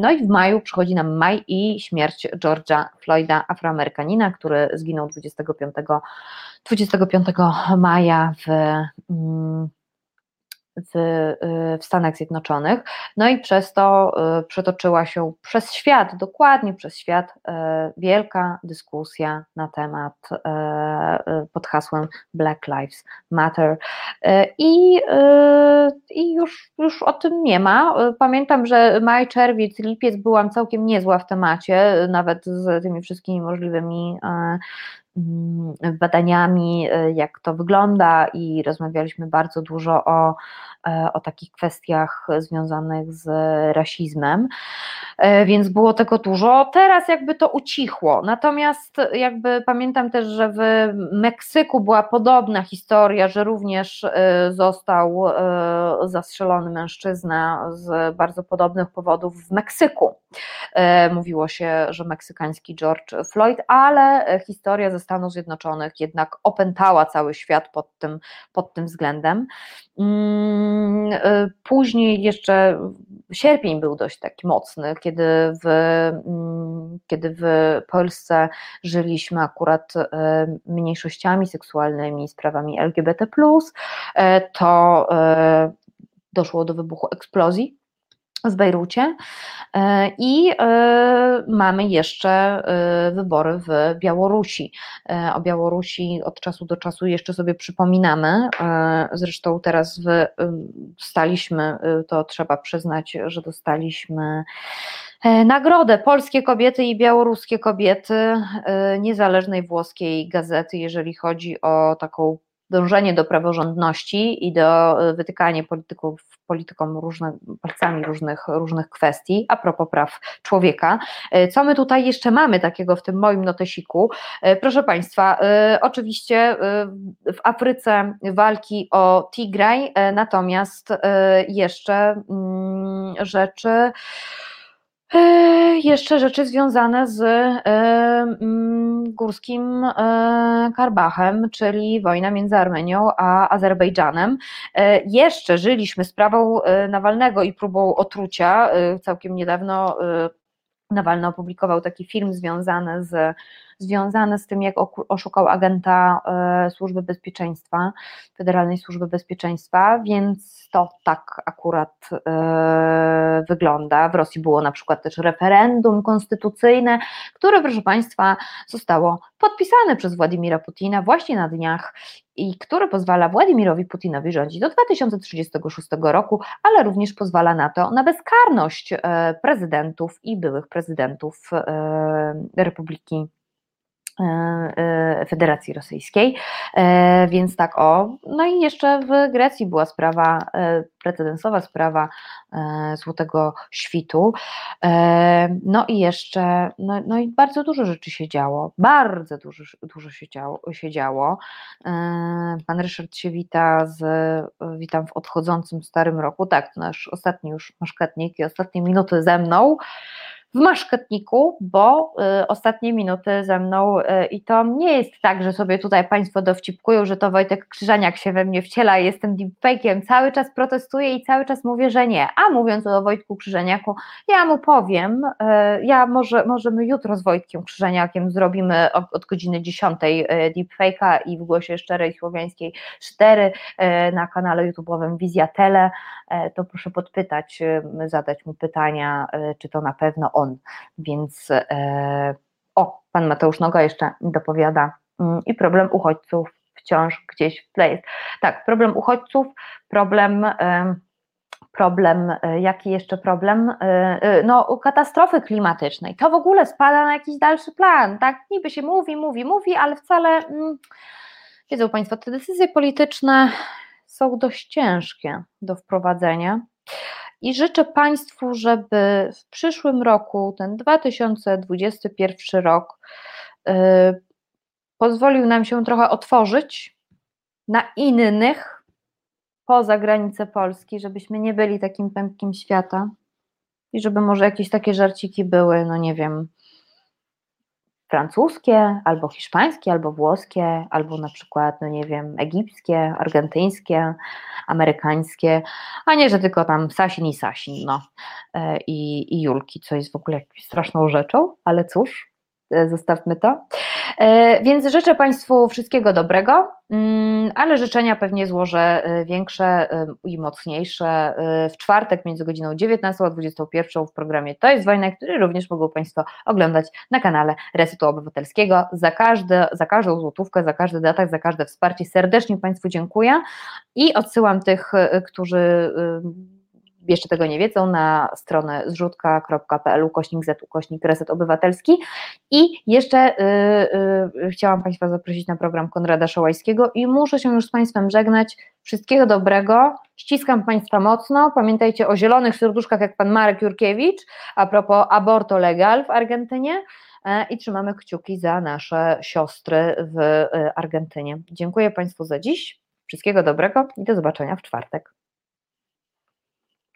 No i w maju przychodzi nam maj i śmierć George'a Floyda, afroamerykanina, który zginął 25, 25 maja w mm, w, y, w Stanach Zjednoczonych. No i przez to y, przetoczyła się przez świat, dokładnie przez świat, y, wielka dyskusja na temat pod hasłem Black Lives Matter. I, i już, już o tym nie ma. Pamiętam, że maj, czerwiec, lipiec byłam całkiem niezła w temacie, nawet z tymi wszystkimi możliwymi badaniami, e, jak to wygląda, i rozmawialiśmy bardzo dużo o, e, o takich kwestiach związanych z rasizmem, e, więc było tego dużo. Teraz jakby to ucichło. Natomiast jakby pamiętam też, że w Meksyku była podobna historia, że również został zastrzelony mężczyzna z bardzo podobnych powodów w Meksyku. Mówiło się, że meksykański George Floyd, ale historia ze Stanów Zjednoczonych jednak opętała cały świat pod tym, pod tym względem. Mm, y, później jeszcze sierpień był dość taki mocny, kiedy w, mm, kiedy w Polsce żyliśmy akurat mniejszościami seksualnymi, sprawami LGBT, to doszło do wybuchu eksplozji w Bejrucie. E, i e, mamy jeszcze e, wybory w Białorusi. O Białorusi od czasu do czasu jeszcze sobie przypominamy, zresztą teraz dostaliśmy, to trzeba przyznać, że dostaliśmy nagrodę. Polskie Kobiety i Białoruskie Kobiety niezależnej włoskiej gazety, jeżeli chodzi o taką dążenie do praworządności i do e, wytykania polityków, politykom palcami różnych, różnych kwestii, a propos praw człowieka. E, co my tutaj jeszcze mamy takiego w tym moim notesiku? E, proszę Państwa, oczywiście w Afryce walki o Tigraj, natomiast jeszcze mm, rzeczy jeszcze rzeczy związane z e, mm, Górskim e, Karbachem, czyli wojna między Armenią a Azerbejdżanem. Jeszcze żyliśmy sprawą Nawalnego i próbą otrucia. Całkiem niedawno Nawalny opublikował taki film związany z, związany z tym, jak oszukał agenta Służby Bezpieczeństwa, Federalnej Służby Bezpieczeństwa, więc to tak akurat e, wygląda. W Rosji było na przykład też referendum konstytucyjne, które, proszę Państwa, zostało podpisane przez Władimira Putina właśnie na dniach i które pozwala Władimirowi Putinowi rządzić do 2036 roku, ale również pozwala na to, na bezkarność e, prezydentów i byłych prezydentów e, Republiki Federacji Rosyjskiej. Więc tak o. No i jeszcze w Grecji była sprawa, precedensowa sprawa Złotego Świtu. No i jeszcze, no, no i bardzo dużo rzeczy się działo. Bardzo dużo, dużo się, działo, się działo. Pan Ryszard się wita z, witam w odchodzącym starym roku. Tak, to nasz ostatni już maszkatnik i ostatnie minuty ze mną w maszketniku, bo y, ostatnie minuty ze mną y, i to nie jest tak, że sobie tutaj Państwo dowcipkują, że to Wojtek Krzyżaniak się we mnie wciela, jestem deepfake'iem, cały czas protestuję i cały czas mówię, że nie. A mówiąc o Wojtku Krzyżaniaku, ja mu powiem, y, ja może, możemy jutro z Wojtkiem Krzyżaniakiem zrobimy od, od godziny 10 deepfake'a i w głosie szczerej słowiańskiej 4 na kanale YouTube'owym Wizja Tele, to proszę podpytać, zadać mu pytania, czy to na pewno on on. Więc e, o, pan Mateusz Noga jeszcze dopowiada mm, i problem uchodźców wciąż gdzieś w tle jest. Tak, problem uchodźców, problem e, problem, e, jaki jeszcze problem? No, katastrofy klimatycznej. To w ogóle spada na jakiś dalszy plan, tak? Niby się mówi, mówi, mówi, ale wcale, mm, wiedzą Państwo, te decyzje polityczne są dość ciężkie do wprowadzenia. I życzę Państwu, żeby w przyszłym roku, ten 2021 rok, yy, pozwolił nam się trochę otworzyć na innych poza granice Polski, żebyśmy nie byli takim pępkiem świata i żeby może jakieś takie żarciki były, no nie wiem, francuskie, albo hiszpańskie, albo włoskie, albo na przykład, no nie wiem, egipskie, argentyńskie, amerykańskie, a nie, że tylko tam Sasin i Sasin, no e, i, i Julki, co jest w ogóle jakąś straszną rzeczą, ale cóż, E, zostawmy to. E, więc życzę Państwu wszystkiego dobrego, mm, ale życzenia pewnie złożę e, większe i mocniejsze w czwartek między godziną 19 a 21 w programie To jest wojna, który również mogą Państwo oglądać na kanale Resetu Obywatelskiego. Za, każde, za każdą złotówkę, za każdy datek, za każde wsparcie serdecznie Państwu dziękuję i odsyłam tych, którzy jeszcze tego nie wiedzą, na stronę zrzutka.pl ukośnik z ukośnik reset obywatelski i jeszcze y, y, chciałam Państwa zaprosić na program Konrada Szołajskiego i muszę się już z Państwem żegnać. Wszystkiego dobrego, ściskam Państwa mocno, pamiętajcie o zielonych serduszkach jak Pan Marek Jurkiewicz, a propos aborto legal w Argentynie e, i trzymamy kciuki za nasze siostry w e, Argentynie. Dziękuję Państwu za dziś, wszystkiego dobrego i do zobaczenia w czwartek.